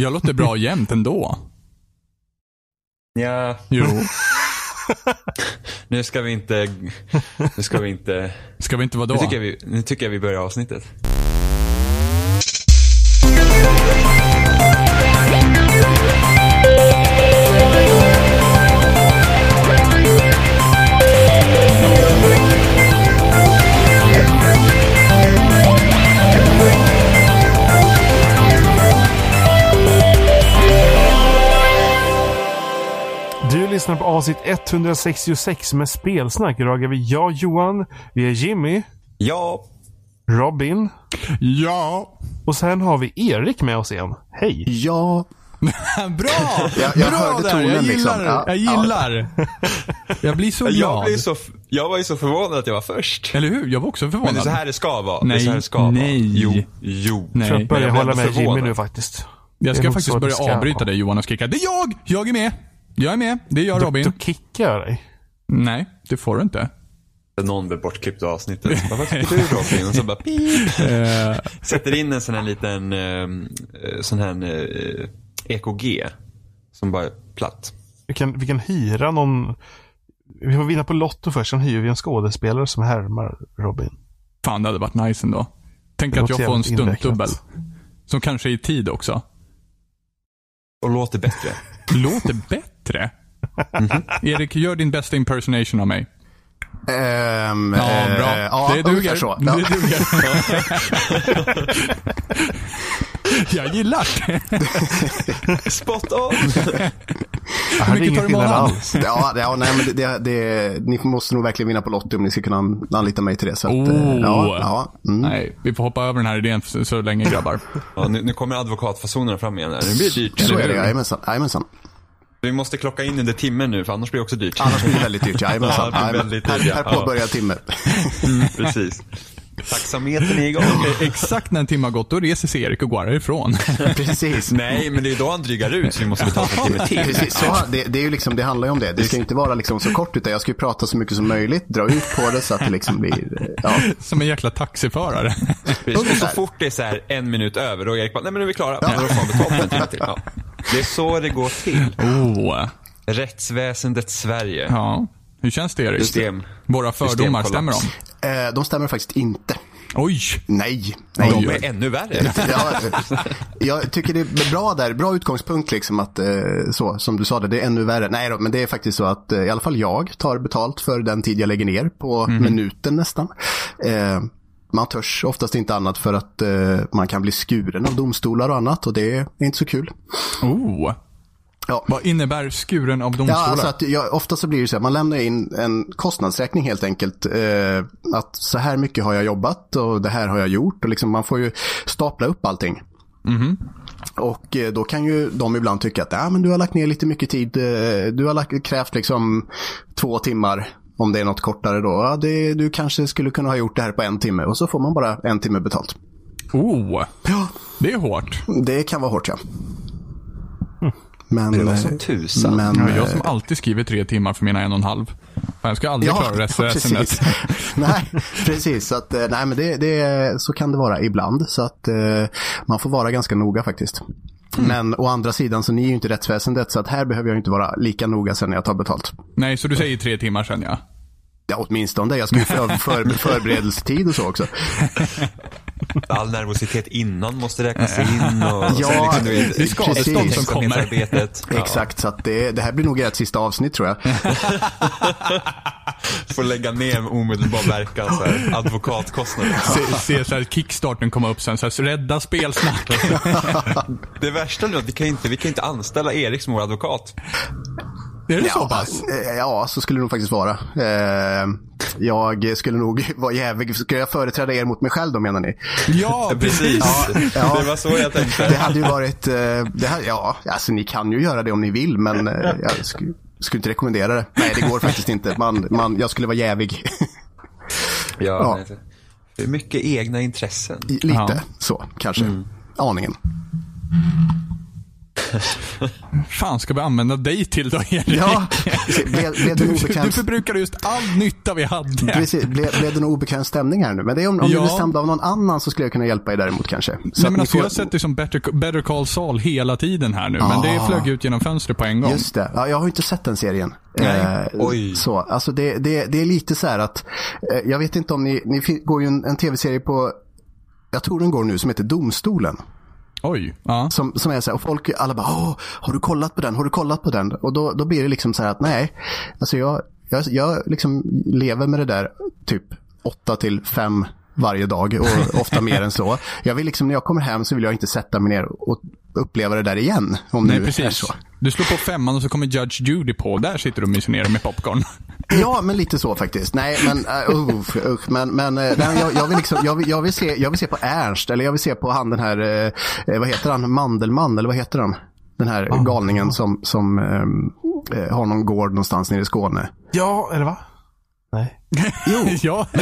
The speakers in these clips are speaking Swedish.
Jag låter bra jämt ändå. Ja, Jo. nu ska vi inte... Nu ska vi inte... Ska vi inte vara Nu då? tycker, jag vi, nu tycker jag vi börjar avsnittet. Lyssnar på avsnitt 166 med spelsnack. Idag är vi jag Johan, vi är Jimmy, Ja, Robin Ja. och sen har vi Erik med oss igen. Hej! Ja, Bra! Jag- jag Bra hörde där. tonen jag liksom. gillar, Ja. jag gillar. Jag blir så glad. jag, blev så, jag var ju så förvånad att jag var först. Eller hur? Jag var också förvånad. Men det är så här det ska vara. det är Nej, så här det ska nej. vara. Jo, jo. Nej. Jag börjar blir hålla med Jimmy förvånad. nu faktiskt. jag det ska faktiskt börja avbryta dig Johan och skrika. Det är jag! Jag är med. Jag är med. Det är jag Robin. Då kickar jag dig. Nej, det får du inte. Någon blev bortklippt ur avsnittet. Vad tycker du Robin? Och så bara pip. Eh, Sätter in en sån här liten ehm, eh, sån här eh, EKG. Som bara är platt. Vi kan, vi kan hyra någon... Vi får vinna på Lotto först, sen hyr vi en skådespelare som härmar Robin. fan, det hade varit nice ändå. Tänk Det att jag får en stuntdubbel. Som kanske är i tid också. Och låter bättre. Låter bättre. Erik, gör din bästa impersonation av mig. ehm, Ja, bra. Ja, det duger. så. Ja. Det duger. jag gillar det. Spot on! Det är mycket tar du månaden? alls. Ja, det- ja, nej, men det, det, det, ni måste nog verkligen vinna på Lotto om ni ska kunna an- anlita mig till det. Så att, eh, Oh. ja, ja, mm. Nej, vi får hoppa över den här idén så, så länge grabbar. Ja, nu, nu kommer advokatfasonerna fram igen. Här. Nu blir det dyrt. Så är det, hur? jajamensan. jajamensan. Vi måste klocka in under timmen nu för annars blir det också dyrt. Annars blir det väldigt dyrt, jajamensan. Ja, det blir Jajamän. väldigt här, dyrt, ja. här påbörjar timme. Precis. Taxametern är igång. Exakt när en timme har gått, då reser sig Erik och går härifrån. Precis. Nej, men det är då han drygar ut så vi måste betala för en timme till. Precis, så, det, det, är ju liksom, det handlar ju om det. Det ska inte vara liksom så kort, utan jag ska ju prata så mycket som möjligt, dra ut på det så att det liksom blir, eh, ja. Som en jäkla taxiförare. Precis. Och så fort det är så här en minut över, då är Erik bara, nej men nu är vi klara. Ja. Då får han betalt en timme till. Ja. Det är så det går till. Oh. Rättsväsendet Sverige. Ja. Hur känns det Erik? System. Våra fördomar, stämmer de? Eh, de stämmer faktiskt inte. Oj! Nej. nej. De är ännu värre. Ja, eh, jag tycker det är bra där, bra utgångspunkt liksom att eh, så, som du sa det, det är ännu värre. Nej då, men det är faktiskt så att eh, i alla fall jag tar betalt för den tid jag lägger ner på minuten nästan. Man törs oftast inte annat för att eh, man kan bli skuren av domstolar och annat och det är inte så kul. Oh. Ja. Vad innebär skuren av domstolar? Ja, alltså att jag, ofta så blir det så här, man lämnar in en kostnadsräkning helt enkelt. Eh, att så här mycket har jag jobbat och det här har jag gjort. Och liksom, man får ju stapla upp allting. Och eh, då kan ju de ibland tycka att ja, men du har lagt ner lite mycket tid. Eh, du har lagt, krävt liksom två timmar. Om det är något kortare då. Ja, det, du kanske skulle kunna ha gjort det här på en timme. Och så får man bara en timme betalt. Oh. Ja, Det är hårt. det kan vara hårt ja. Men, Det var eh, som tusan. men, Ja, jag eh, som alltid skriver tre timmar för mina en och en halv. Jag ska aldrig klara rättsväsendet. precis. nej, precis. Så, att, eh, nej, men det, det, så kan det vara ibland. Så att man får vara ganska noga faktiskt. Mm. Men å andra sidan så ni är ju inte rättsväsendet så att här behöver jag inte vara lika noga sen när jag tar betalt. Nej, så du säger tre timmar sen ja. Ja, åtminstone. Jag ska ju för, för, förberedelsetid och så också. All nervositet innan måste räknas in. Och Ja, sen liksom, det är skadestånd precis. som kommer. Arbetet. Ja, Exakt, så att det, det här blir nog ert sista avsnitt tror jag. får lägga ner med omedelbar verkan. Så här, advokatkostnader. Se, se så här kickstarten komma upp sen, så här, rädda spelsnack. Det värsta nu är att vi kan inte, vi kan inte anställa Erik som vår advokat. Är det så Ja, pass? eh, ja, så skulle det nog faktiskt vara. Eh, jag skulle nog vara jävig. Ska jag företräda er mot mig själv då menar ni? Ja, Precis. ja. Det var så jag tänkte. Det hade ju varit, eh, det hade, ja, alltså ni kan ju göra det om ni vill, men jag skulle, skulle inte rekommendera det. Nej, det går faktiskt inte. Man, man, jag skulle vara jävig. Ja, Ja. nej, Det är mycket egna intressen. Lite Ja. så, kanske. Aningen. fan ska vi använda dig till då, Erik? Ja, blev, Du, obekväm, du förbrukade just all nytta vi hade. precis, blev, blev det någon obekväm stämning här nu? Men det är om, om Ja. du blir stämd av någon annan så skulle jag kunna hjälpa er däremot kanske. Så Nej, men alltså, får- jag har sett det som Better, Better Call Saul hela tiden här nu, men det Ah. flög ut genom fönstret på en gång. Just det. Ja, jag har inte sett den serien. Nej. Eh, Oj. Så, alltså det, det, det är lite så här att, eh, jag vet inte om ni, ni går ju en, en tv-serie på, jag tror den går nu, som heter Domstolen. Oj. Ja. Som, som är så här, och folk alla bara, Åh, har du kollat på den? Har du kollat på den? Och då, då blir det liksom så här att nej, alltså jag, jag, jag liksom lever med det där typ åtta till fem varje dag och ofta mer än så. Jag vill liksom, när jag kommer hem så vill jag inte sätta mig ner och uppleva det där igen. Om Nej, nu är precis. så. Du slår på femman och så kommer Judge Judy på. Där sitter du och myser ner med popcorn. Ja, men lite så faktiskt. Nej, men uh, usch, usch, men, men uh, nej, jag, jag, vill liksom, jag, vill, jag, vill se, jag vill se på Ernst, eller jag vill se på han den här, uh, vad heter han, Mandelmann, eller vad heter han? Den här galningen som, som um, har någon gård någonstans nere i Skåne. Ja, eller va? Nej. Jo, ja?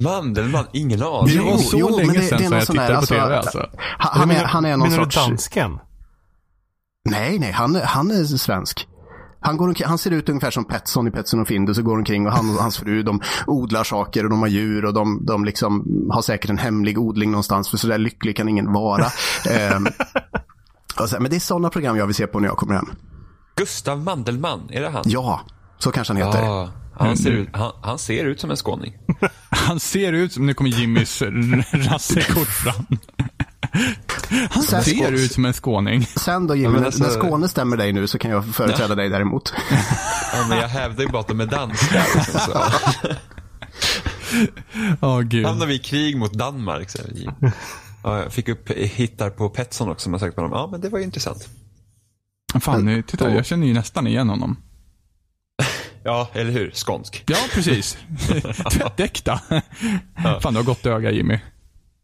Mandelmann, ingen aning. Det var så jo, länge sedan det är som jag tittade på alltså, TV alltså. han, är, han är någon menar sorts... du dansken? Nej, nej, han, är- han är svensk. Han, går omkring, han ser ut ungefär som Petson i Petson och Findus och går omkring och han och hans fru de odlar saker och de har djur och de, de liksom har säkert en hemlig odling någonstans för så där lycklig kan ingen vara. Ehm, och så, men det är sådana program jag vill se på när jag kommer hem. Gustav Mandelmann, är det han? Ja, så kanske han heter. Ja, han, ser ut, han, han ser ut som en skåning. Han ser ut som, nu kommer Jimmys rassekort fram. Han Sen- ser ut som en skåning. Sen då Jimmy, Ja, men när- alltså- när Skåne stämmer dig nu så kan jag företräda dig däremot. Ja, men jag hävdar ju bara att de är danskar. Så. Åh gud. Hamnar vi i krig mot Danmark. Så vi, ja, jag fick upp hittar på Petson också som jag sagt på dem. Ja, men det var ju intressant. Fan, nu, titta, jag känner ju nästan igen honom. Ja, eller hur? Skånsk. Ja, precis. Tvättäkta. Fan, du har gott öga Jimmy.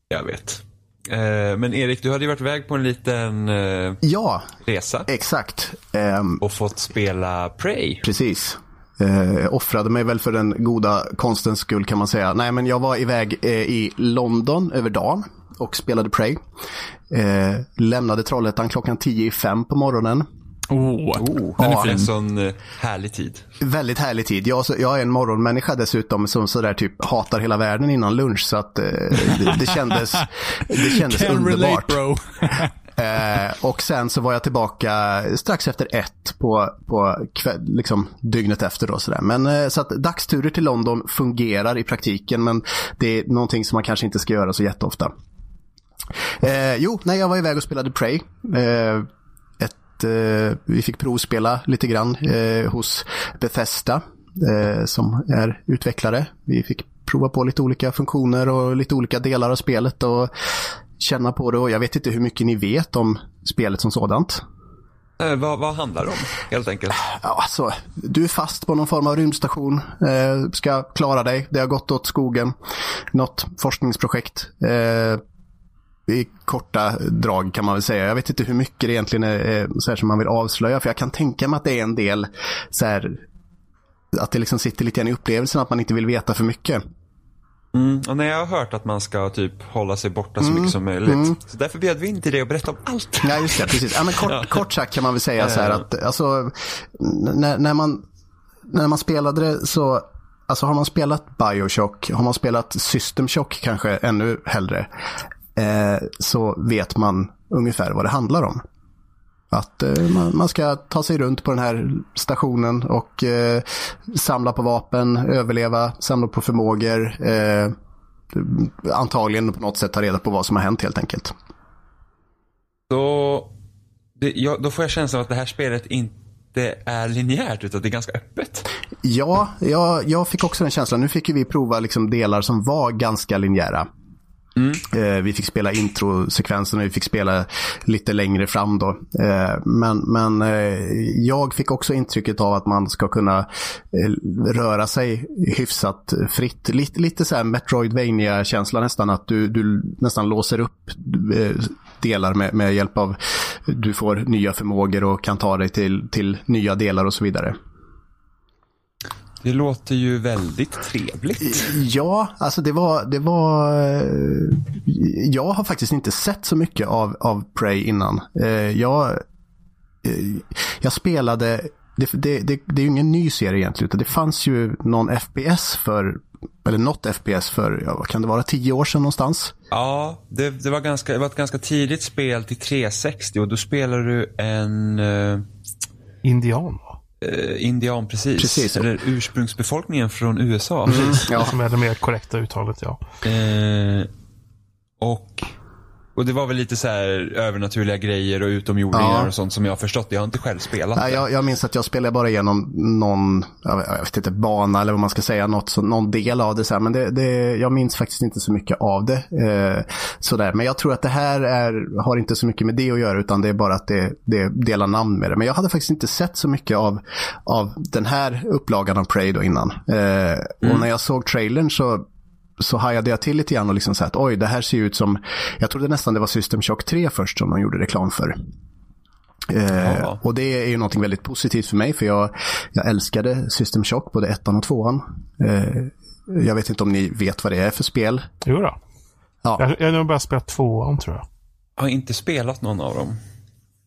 Jag vet. Eh, men Erik, du hade ju varit iväg på en liten eh, Ja, resa exakt. Ehm, och fått spela Prey. Precis. Eh, offrade mig väl för den goda konstens skull kan man säga. Nej, men jag var iväg eh, i London över dagen och spelade Prey. Eh, lämnade Trollhättan klockan 10 i fem på morgonen. Oh, Oh, den är fin. En sån eh, härlig tid. Väldigt härlig tid. Jag, så- jag är en morgonmänniska dessutom som sådär typ hatar hela världen innan lunch. Så att eh, det, det kändes, det kändes Can relate underbart. bro. Eh, och sen så var jag tillbaka strax efter ett på, på kväll, liksom dygnet efter. Då, sådär. Men, eh, så att dagsturer till London fungerar i praktiken men det är någonting som man kanske inte ska göra så jätteofta. Eh, jo, när jag var iväg och spelade Prey. Eh, ett, eh, vi fick provspela lite grann eh, hos Bethesda eh, som är utvecklare. Vi fick prova på lite olika funktioner och lite olika delar av spelet och känna på det. Och jag vet inte hur mycket ni vet om spelet som sådant. Eh, vad, vad handlar det om, helt enkelt? Ja, alltså, du är fast på någon form av rymdstation, eh, ska klara dig. Det har gått åt skogen. Något forskningsprojekt. Eh, I korta drag kan man väl säga. Jag vet inte hur mycket det egentligen är så här som man vill avslöja. För jag kan tänka mig att det är en del så här, att det liksom sitter lite grann i upplevelsen att man inte vill veta för mycket. Mm. Och när jag har hört att man ska typ hålla sig borta så mycket som möjligt. Så därför bjöd vi in till dig och berätta om allt. Ja, just det. Precis. Ja, men kort, kort sagt kan man väl säga så här att alltså, när, när, man, när man spelade det så Alltså har man spelat Bioshock, har man spelat System Shock kanske ännu hellre, eh, så vet man ungefär vad det handlar om. Att eh, man, man ska ta sig runt på den här stationen och eh, samla på vapen, överleva, samla på förmågor. Antagligen på något sätt ta reda på vad som har hänt helt enkelt. Då, det, ja, då får jag känslan av att det här spelet inte är linjärt utan det är ganska öppet. Ja, jag, jag fick också den känslan. Nu fick vi prova liksom delar som var ganska linjära. Mm. Eh, vi fick spela introsekvensen och vi fick spela lite längre fram då. Eh, men men eh, jag fick också intrycket av att man ska kunna röra sig hyfsat fritt. Lite, lite så här metroidvania känsla nästan att du, du nästan låser upp delar med, med hjälp av du får nya förmågor och kan ta dig till, till nya delar och så vidare. Det låter ju väldigt trevligt. Ja, alltså det var, det var... eh, Jag har faktiskt inte sett så mycket av, av Prey innan. Eh, Jag, eh, jag spelade... Det, det, det, det är ju ingen ny serie egentligen, utan det fanns ju någon FPS för... Eller något FPS för, ja, vad kan det vara, tio år sedan någonstans? Ja, det, det, var ganska, det var ett ganska tidigt spel till 360 och då spelade du en uh, Indian va? Uh, indian precis. Precis. Eller ursprungsbefolkningen från USA. Ja. Som är det mer korrekta uttalet, ja. Eh, och, och det var väl lite så här övernaturliga grejer och utomjordingar Ja. och sånt som jag har förstått. Jag har inte själv spelat Nej, det. jag, jag minns att jag spelade bara igenom någon, jag vet, inte, bana eller vad man ska säga, något, så, någon del av det. Så här. Men det, det, jag minns faktiskt inte så mycket av det. Eh, sådär. Men jag tror att det här är, har inte så mycket med det att göra, utan det är bara att det, det delar namn med det. Men jag hade faktiskt inte sett så mycket av, av den här upplagan av Prey då innan. Eh, Och när jag såg trailern så så hajade jag till lite grann och liksom så att oj, det här ser ju ut som, jag trodde nästan det var System Shock 3 först som de gjorde reklam för. Eh, och det är ju någonting väldigt positivt för mig för jag, jag älskade System Shock, både ettan och tvåan. Eh, jag vet inte om ni vet vad det är för spel. Jo då. Ja, Jag, jag har nog bara spelat tvåan tror jag. Jag har inte spelat någon av dem.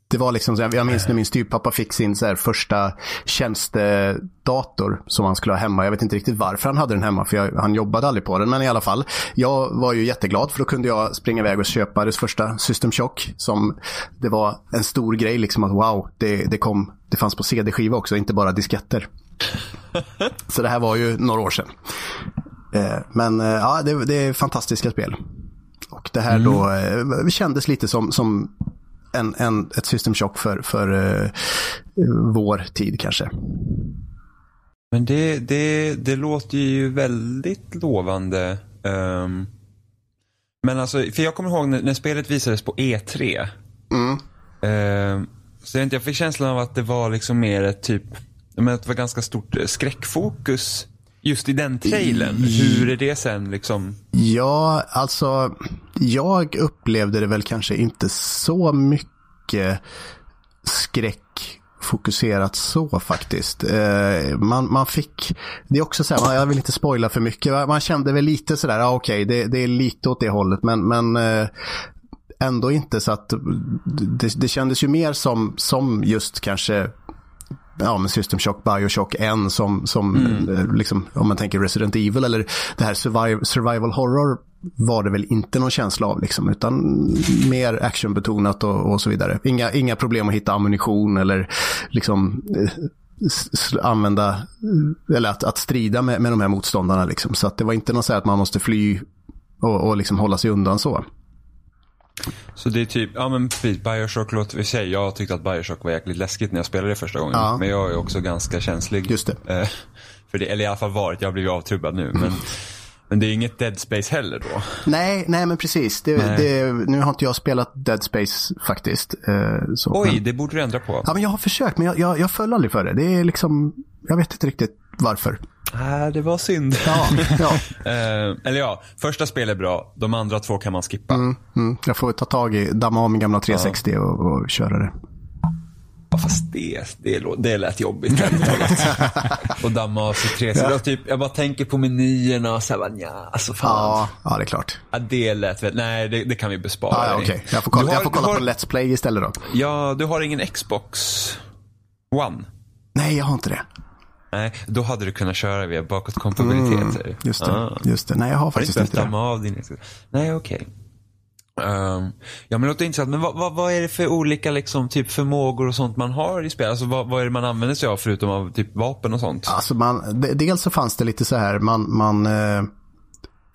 Det var liksom, jag minns när min styvpappa fick sin så här första tjänstedator som han skulle ha hemma. Jag vet inte riktigt varför han hade den hemma, för jag, han jobbade aldrig på den. Men i alla fall, jag var ju jätteglad för då kunde jag springa iväg och köpa det första System Shock. Som det var en stor grej, liksom att wow, det, det kom, det fanns på CD-skiva också, inte bara disketter. Så det här var ju några år sedan. Eh, Men eh, ja, det, det är fantastiska spel. Och det här då eh, kändes lite som, som en, en, ett system shock för, för eh, vår tid kanske. Men det, det, det låter ju väldigt lovande. Ehm, men alltså, för jag kommer ihåg när, när spelet visades på E3. Mm. ehm, så jag, vet inte, jag fick känslan av att det var liksom mer ett typ, menar, att det var ganska stort eh, skräckfokus just i den trailern. Hur är det sen liksom? Ja, alltså jag upplevde det väl kanske inte så mycket skräck fokuserat så faktiskt. Eh, man, man fick, det är också så här, jag vill inte spoila för mycket, man- kände väl lite sådär, ah, okej det, det är lite åt det hållet men, men eh, ändå inte så att det, det kändes ju mer som, som just kanske ja, men System Shock, Bioshock 1 som, som eh, liksom, om man tänker Resident Evil eller det här survival, survival horror var det väl inte någon känsla av liksom, utan mer actionbetonat och, och så vidare. Inga, inga problem att hitta ammunition eller liksom eh, använda, eller att, att strida med, med de här motståndarna liksom. Så att det var inte något så här att man måste fly och, och liksom hålla sig undan så. Så det är typ, ja men precis, Bioshock låter vi säga. Jag tyckte att Bioshock var jäkligt läskigt när jag spelade det första gången. Ja. Men jag är också ganska känslig. Just det. Eh, för det, eller i alla fall varit, jag har blivit avtrubbad nu. Men, men det är inget Dead Space heller då. Nej, nej men precis. Det, Nej. det, nu har inte jag spelat Dead Space faktiskt. Eh, så, Oj, men- det borde du ändra på. Ja, men jag har försökt, men jag, jag, jag föll aldrig för det. Det är liksom, jag vet inte riktigt varför. Nej, det var synd. Ja, ja. Eh, eller ja, första spelet är bra. De andra två kan man skippa. Mm, jag får ta tag i, damma av min gamla 360 och, och köra det. Ja, fast det, det, det lät jobbigt. Och damma av sig tre. Så jag, typ, jag bara tänker på menyerna och så här, nja, alltså fan. Ja, ja, det är klart. Ja, det lät väl, nej det, det kan vi bespara Ja, ja, okej. Jag får kolla, har- jag får kolla har, på Let's Play istället då. Ja, du har ingen Xbox One? Nej, jag har inte det. Nej, då hade du kunnat köra via bakåtkompatibilitet. säger du. Mm, Just det, Ah. just det. Nej, jag har Har faktiskt inte inte det. av din? Nej, okej. Ehm, ja men det låter intressant. Men vad, vad, vad är det för olika liksom, typ förmågor och sånt man har i spel? Alltså vad, vad är det man använder sig av förutom av typ vapen och sånt? Alltså man, de- dels så fanns det lite så här, man, man, eh,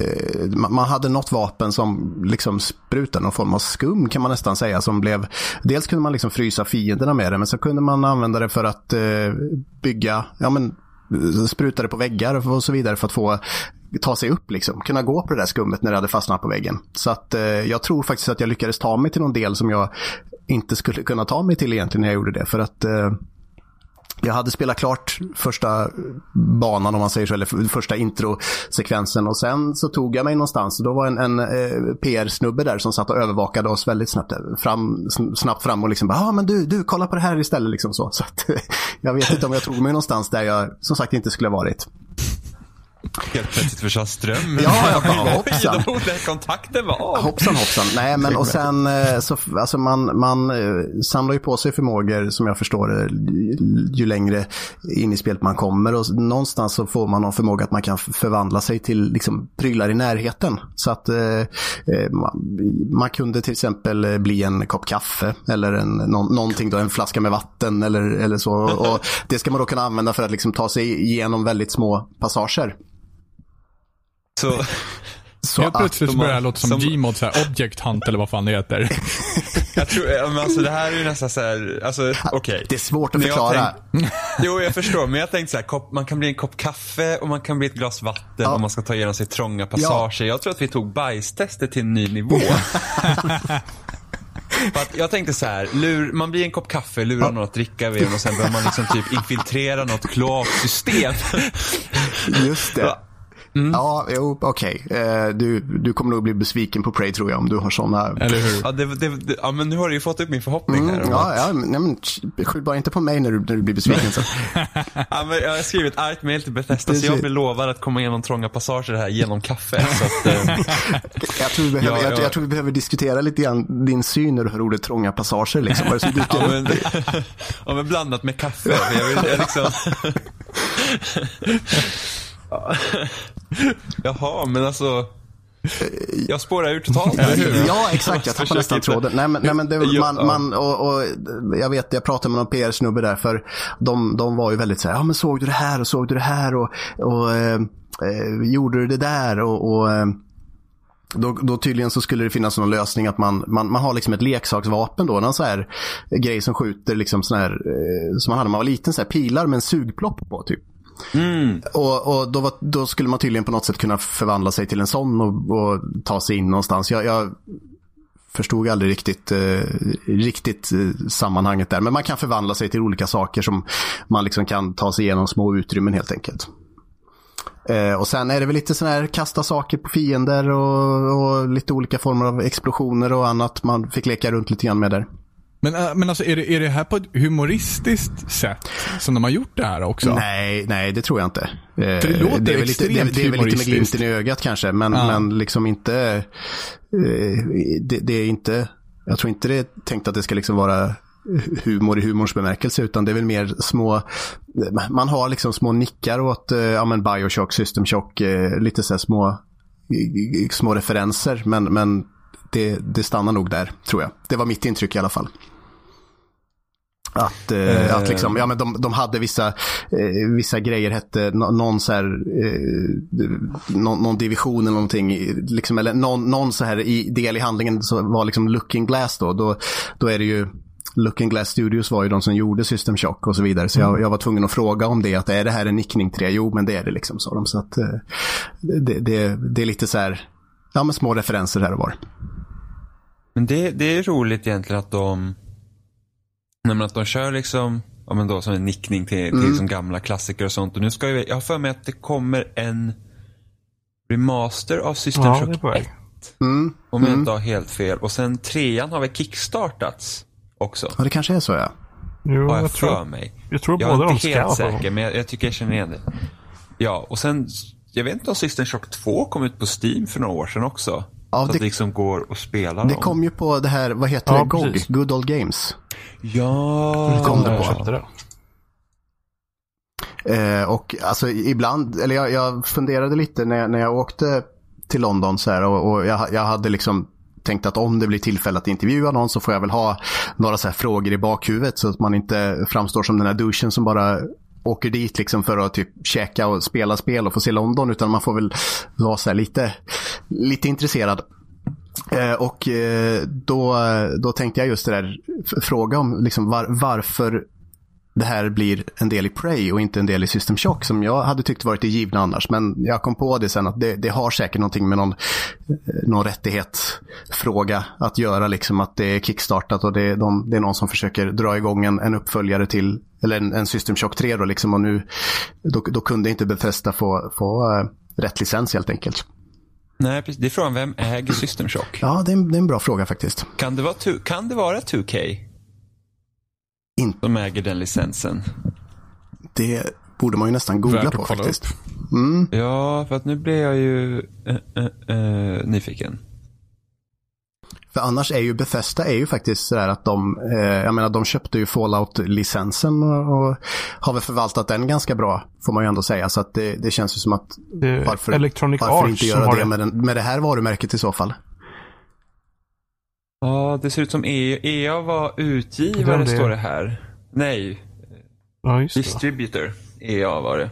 Eh, man hade något vapen som liksom sprutade någon form av skum kan man nästan säga. Som blev, dels kunde man liksom frysa fienderna med det, men så kunde man använda det för att eh, bygga, ja men sprutade spruta det på väggar och så vidare för att få ta sig upp liksom. Kunna gå på det där skummet när det hade fastnat på väggen. Så att eh, jag tror faktiskt att jag lyckades ta mig till någon del som jag inte skulle kunna ta mig till egentligen när jag gjorde det. För att eh, jag hade spelat klart första banan om man säger så, eller första introsekvensen och sen så tog jag mig någonstans och då var en, en eh, PR-snubbe där som satt och övervakade oss väldigt snabbt eh, fram, snabbt fram och liksom bara, ah, men du, du, kolla på det här istället liksom så. så att, eh, jag vet inte om jag tog mig någonstans där jag som sagt inte skulle ha varit. Helt plötsligt försvann strömmen. Ja, jag bara hoppsan. kontakten var av. Hoppsan hoppsan. Nej men och sen eh, så, alltså man, man eh, samlar ju på sig förmågor som jag förstår det ju längre in i spelet man kommer och någonstans så får man någon förmåga att man kan förvandla sig till liksom prylar i närheten. Så att eh, eh man, man, kunde till exempel bli en kopp kaffe eller en, någon, någonting då, en flaska med vatten eller, eller så. Och det ska man då kunna använda för att liksom ta sig igenom väldigt små passager. Så, så Helt plötsligt så börjar det låta som, som Gmod, så här, Object Hunt eller vad fan det heter. jag tror, men alltså det här är ju nästan så här, alltså okej. Okay. Det är svårt att förklara. Tänkt, jo, jag förstår, men jag tänkte så här, kopp, man kan bli en kopp kaffe och man kan bli ett glas vatten ja. om man ska ta igenom sig trånga passager. Ja. Jag tror att vi tog bajstestet till en ny nivå. Jag tänkte så här, lur, man blir en kopp kaffe, lurar någon att dricka vid och sen börjar man liksom typ infiltrera något kloaksystem. Just det. Mm. Ja, jo, okej. Okay. Eh, du, du kommer nog bli besviken på Prey tror jag om du har sådana. Eller hur? Ja, det, det, det, ja, men nu har du ju fått upp min förhoppning mm, här. Ja, ja nej, men skyll bara inte på mig när du, när du blir besviken. Så. ja, men jag har skrivit ett argt mail till Bethesda så jag blir lovad att komma igenom trånga passager här genom kaffe. att, eh... jag, tror vi behöver, ja, jag, jag, tror vi behöver diskutera lite grann din syn när du hör ordet trånga passager. Liksom. ja, men, ja, men blandat med kaffe. Jag vill, jag liksom... Jaha, men alltså. Jag spårar ur totalt. ja, exakt. Jag tappade nästan tråden. Nej, men, nej, men det, man, man, och, och, jag vet, jag pratade med någon PR-snubbe där, för de, de var ju väldigt så här, ja men såg du det här och såg du det här och, och eh, eh gjorde du det där och, och eh, då, då, tydligen så skulle det finnas någon lösning att man, man, man har liksom ett leksaksvapen då, någon så här grej som skjuter liksom sån här, eh, som man hade när man var liten, så här pilar med en sugplopp på typ. Mm. Och, och då, var, då, skulle man tydligen på något sätt kunna förvandla sig till en sån och, och ta sig in någonstans. Jag, jag förstod aldrig riktigt, eh, riktigt eh, sammanhanget där. Men man kan förvandla sig till olika saker som man liksom kan ta sig igenom små utrymmen helt enkelt. Eh, och sen är det väl lite sån här kasta saker på fiender och, och, lite olika former av explosioner och annat man fick leka runt lite grann med där. Men, äh, men alltså, är det, är det här på ett humoristiskt sätt som de har gjort det här också? Nej, nej det tror jag inte. För det låter det är väl lite, det, det är väl lite med glimten i ögat kanske, men, ja. men liksom inte... Eh, det, det, är inte... Jag tror inte det är tänkt att det ska liksom vara humor i humorns bemärkelse, utan det är väl mer små... Man har liksom små nickar åt eh, ja, men Bioshock, System Shock, eh, lite så små, små referenser, men, men det, det stannar nog där, tror jag. Det var mitt intryck i alla fall. Att, eh, att liksom, ja, men de, de hade vissa, eh, vissa grejer, hette någon, så här, eh, någon, någon, division eller någonting, liksom, eller någon, någon så här i, del i handlingen så var liksom Looking Glass då, då, då är det ju Looking Glass Studios var ju de som gjorde System Shock och så vidare. Så jag, mm. jag var tvungen att fråga om det. Att är det här en nickning till det? Jo, men det är det liksom, sa de. Så att eh, det, det, det, är lite så här, ja men små referenser här och var. Men det, det är roligt egentligen att de, nej att de kör liksom, ja men då som en nickning till, mm. till liksom gamla klassiker och sånt. Och nu ska jag, jag har för mig att det kommer en remaster av System ja, Shock 1. Mm. Om jag mm. inte har helt fel. Och sen trean har väl kickstartats också. Ja, det kanske är så ja. Jo, har jag, jag för tror, mig. Jag tror jag båda de ska Jag är inte helt säker, men jag, jag, tycker jag känner igen det. Ja, och sen, jag vet inte om System Shock 2 kom ut på Steam för några år sedan också. Ja, så det, att det liksom går att spela Det dem. kom ju på det här, vad heter ja, det, GOG? Precis. Good Old Games. Ja, det kom det på. Det. Eh, och alltså ibland, eller jag, jag, funderade lite när jag, när jag åkte till London så här och, och jag, jag hade liksom tänkt att om det blir tillfälle att intervjua någon så får jag väl ha några så frågor i bakhuvudet så att man inte framstår som den här duschen som bara åker dit liksom för att typ käka och spela spel och få se London utan man får väl vara så lite, lite intresserad. Eh, och eh, då, då tänkte jag just det där, fråga om liksom var, varför det här blir en del i Prey och inte en del i System Shock som jag hade tyckt varit det givna annars. Men jag kom på det sen att det, det har säkert någonting med någon, eh, någon rättighetsfråga att göra. Liksom att det är kickstartat och det, de, det är någon som försöker dra igång en, en uppföljare till eller en, en System Shock 3 då liksom och nu, då, då kunde inte Bethesda få, få eh, rätt licens helt enkelt. Nej, precis. Det är frågan, vem äger System Shock? Ja, det är, en, det är en bra fråga faktiskt. Kan det vara, tu- kan det vara 2K? Inte. Som äger den licensen? Det borde man ju nästan googla på faktiskt. upp. Ja, för att nu blir jag ju eh, eh, nyfiken. För annars är ju Bethesda är ju faktiskt sådär att de, eh, jag menar de köpte ju Fallout-licensen och, och har väl förvaltat den ganska bra, får man ju ändå säga. Så att det, det känns ju som att Det varför, Electronic varför inte göra det det. med, den, med det här varumärket i så fall? Ja, det ser ut som E- EA var utgivare, det- står det här. Nej, Ja, just det. distributor. EA var det.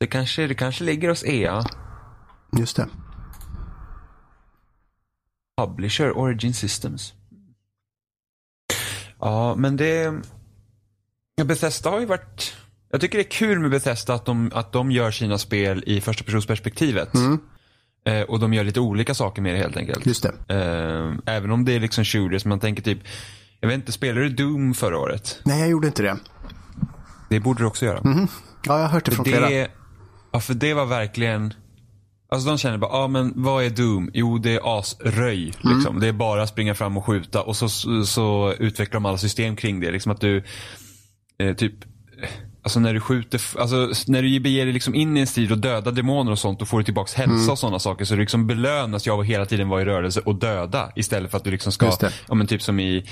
Det kanske, det kanske ligger hos E EA. Just det. Publisher, Origin Systems. Ja, men det... Bethesda har ju varit... Jag tycker det är kul med Bethesda att de, att de gör sina spel i första personsperspektivet. Eh, och de gör lite olika saker med det helt enkelt. Just det. Eh, även om det är liksom shooters, man tänker typ... Jag vet inte, spelade du Doom förra året? Nej, jag gjorde inte det. Det borde du också göra. Ja, jag har hört det från flera. Det, ja, för det var verkligen... Alltså de känner bara, ja ah, men vad är Doom? Jo det är asröj. Liksom. Det är bara att springa fram och skjuta och så, så, så utvecklar de alla system kring det. Liksom att du, eh, typ, alltså när du skjuter, alltså när du beger dig liksom in i en strid och dödar demoner och sånt, då får du tillbaks hälsa och sådana saker. Så du liksom belönas ju av att hela tiden vara i rörelse och döda. Istället för att du liksom ska, ja men typ som i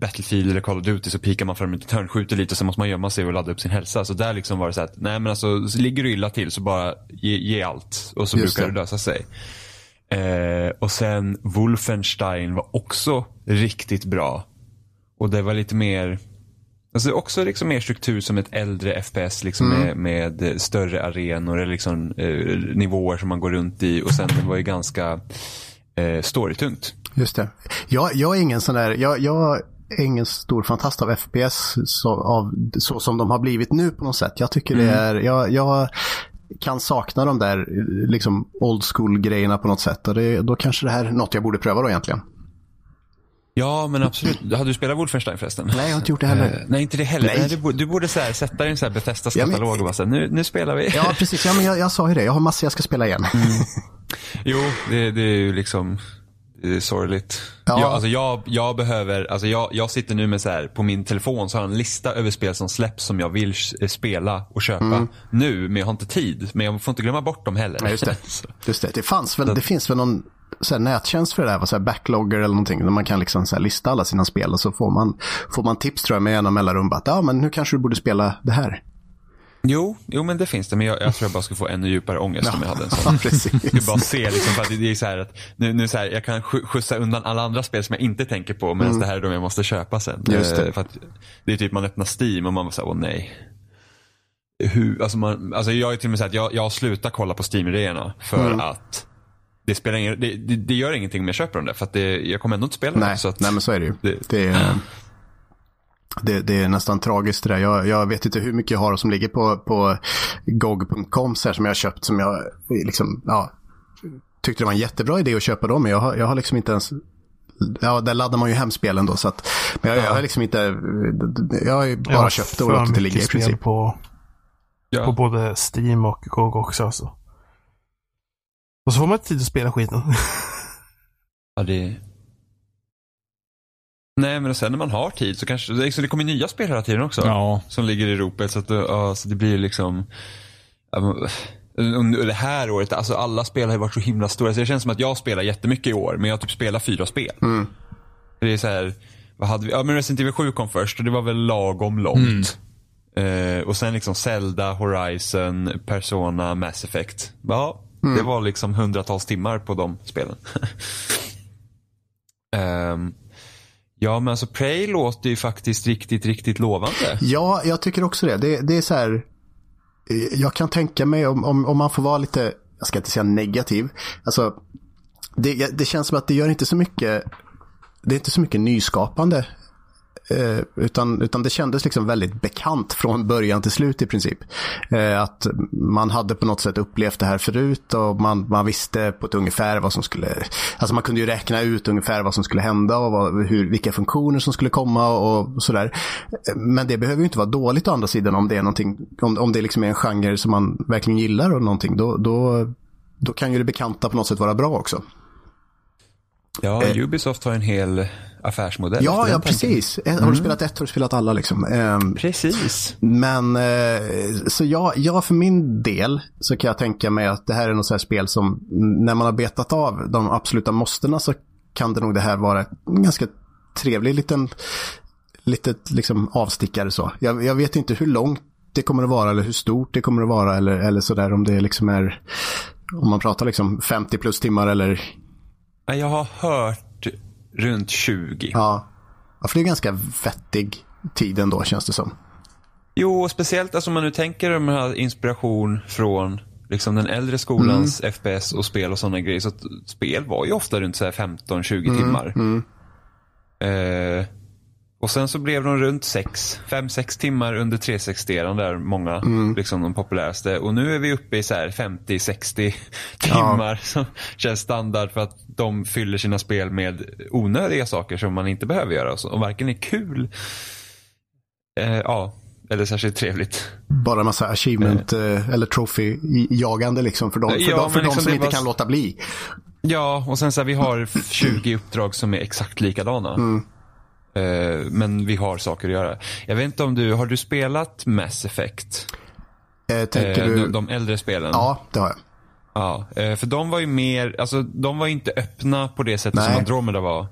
Battlefield eller Call of Duty så pikar man fram ett törn, skjuter lite och sen måste man gömma sig och ladda upp sin hälsa. Så där liksom var det så att, nej men alltså, så ligger du illa till så bara ge, ge allt och så Just brukar det. det lösa sig. Eh, och sen Wolfenstein var också riktigt bra. Och det var lite mer, alltså också liksom mer struktur som ett äldre FPS liksom Mm. med, med större arenor eller liksom eh, nivåer som man går runt i och sen det var ju ganska eh, storytungt. Just det. Jag, jag är ingen sån där, jag, jag är ingen stor fantast av FPS så, av, så som de har blivit nu på något sätt. Jag tycker det är, jag, jag kan sakna de där liksom old school grejerna på något sätt. Och det, då kanske det här är något jag borde pröva då egentligen. Ja, men absolut. Hade du spelat Wolfenstein förresten? Nej, jag har inte gjort det heller. Eh, nej, inte det heller. Nej. Du, borde- du borde så här, sätta dig i en så här Bethesdas Ja, katalog och bara så här, nu, nu spelar vi. Ja, precis. Ja, men jag, jag sa ju det. Jag har massor jag ska spela igen. Jo, det, det är ju liksom det är sorgligt. Ja. Jag, alltså jag, jag behöver, alltså jag, jag sitter nu med så här, på min telefon så har jag en lista över spel som släpps som jag vill s- spela och köpa nu, men jag har inte tid. Men jag får inte glömma bort dem heller. Ja, just det. Just det. Det, fanns väl, det finns väl någon så här, nättjänst för det där, så här, backlogger eller någonting, där man kan liksom så lista alla sina spel och så får man, får man tips tror jag med jämna mellanrum. Att, ja, men nu kanske du borde spela det här. Jo, jo, men det finns det. Men jag, jag tror jag bara skulle få ännu djupare ångest om jag hade en sån. Ja, precis. Jag bara se liksom, för att det är så här att nu, nu så här, jag kan skj- skjutsa undan alla andra spel som jag inte tänker på medan det här är de jag måste köpa sen. Mm. Just det. Eh, För att det är typ man öppnar Steam och man bara såhär, åh nej. Hur, alltså, man, alltså jag är till och med så här att jag, jag slutar kolla på Steam-idéerna för Mm. att det, spelar ingen, det, det, det gör ingenting om jag köper dem där för att det, jag kommer ändå inte spela dem. Nej, Så att, nej, men så är det ju. det- Det, är, det, det är nästan tragiskt det där. Jag, jag vet inte hur mycket jag har som ligger på, på GOG.com som jag har köpt som jag liksom, ja, tyckte det var en jättebra idé att köpa dem. Men jag har, jag har liksom inte ens Ja, där laddar man ju hem spelen då. Så att, men jag, jag har liksom inte, jag har ju bara Jag har köpt och låtit det ligga i princip. På, ja. på både Steam och GOG också. Alltså. Och så får man inte tid att spela skiten. Ja, det... Nej, men sen när man har tid så kanske, det, liksom, det kommer nya spel hela tiden också. Ja. Som ligger i ropet. Så, att, det- ja, så det blir liksom... ja, det här året, alltså alla spel har ju varit så himla stora. Så det känns som att jag spelar jättemycket i år, men jag har typ spelat fyra spel. Det är så här, vad hade vi? Ja, men Resident Evil 7 kom först och det var väl lagom långt. Eh, och sen liksom Zelda, Horizon, Persona, Mass Effect. Ja, det var liksom hundratals timmar på de spelen. Ehm, ja, men alltså Prey låter ju faktiskt riktigt, riktigt lovande. Ja, jag tycker också det. Det, det är så här. eh, Jag kan tänka mig om, om, om man får vara lite, jag ska inte säga negativ. Alltså, det, det känns som att det gör inte så mycket, det är inte så mycket nyskapande Eh, utan, utan det kändes liksom väldigt bekant från början till slut i princip. Eh, att man hade på något sätt upplevt det här förut och man, man visste på ett ungefär vad som skulle, alltså man kunde ju räkna ut ungefär vad som skulle hända och vad, hur, vilka funktioner som skulle komma och sådär. Eh, men det behöver ju inte vara dåligt å andra sidan om det är någonting, om, om det liksom är en genre som man verkligen gillar och någonting, då, då, då kan ju det bekanta på något sätt vara bra också. Ja, Ubisoft har en hel affärsmodell. Ja, ja precis. Mm. Har du mm. spelat ett har du spelat alla. Liksom. Eh, precis. Men eh, så ja, ja, för min del så kan jag tänka mig att det här är något så här spel som när man har betat av de absoluta måstena så kan det nog det här vara en ganska trevlig liten litet liksom avstickare så. Jag, jag vet inte hur långt det kommer att vara eller hur stort det kommer att vara eller, eller sådär om det liksom är om man pratar liksom 50 plus timmar eller jag har hört runt 20. Ja. ja, för det är ganska vettig tid ändå känns det som. Jo, speciellt alltså om man nu tänker om man har inspiration från liksom den äldre skolans mm. FPS och spel och sådana grejer. Så spel var ju ofta runt 15-20 mm. timmar. Mm. Eh, och sen så blev de runt 5-6 timmar under 360-eran där många, mm. liksom de populäraste. Och nu är vi uppe i 50-60 timmar ja. som känns standard för att de fyller sina spel med onödiga saker som man inte behöver göra. Och varken är kul, eh, ja, eller särskilt trevligt. Bara massa achievement eh. eller trophy-jagande liksom för de, för ja, de, för de liksom som inte var... kan låta bli. Ja, och sen så här, vi har 20 uppdrag som är exakt likadana. Mm. Uh, men vi har saker att göra. Jag vet inte om du, har du spelat Mass Effect? Uh, tänker uh, du... de, de, äldre spelen? Ja, det har jag. Ja, för de var ju mer, alltså de var inte öppna på det sättet Nej. som Andromeda var.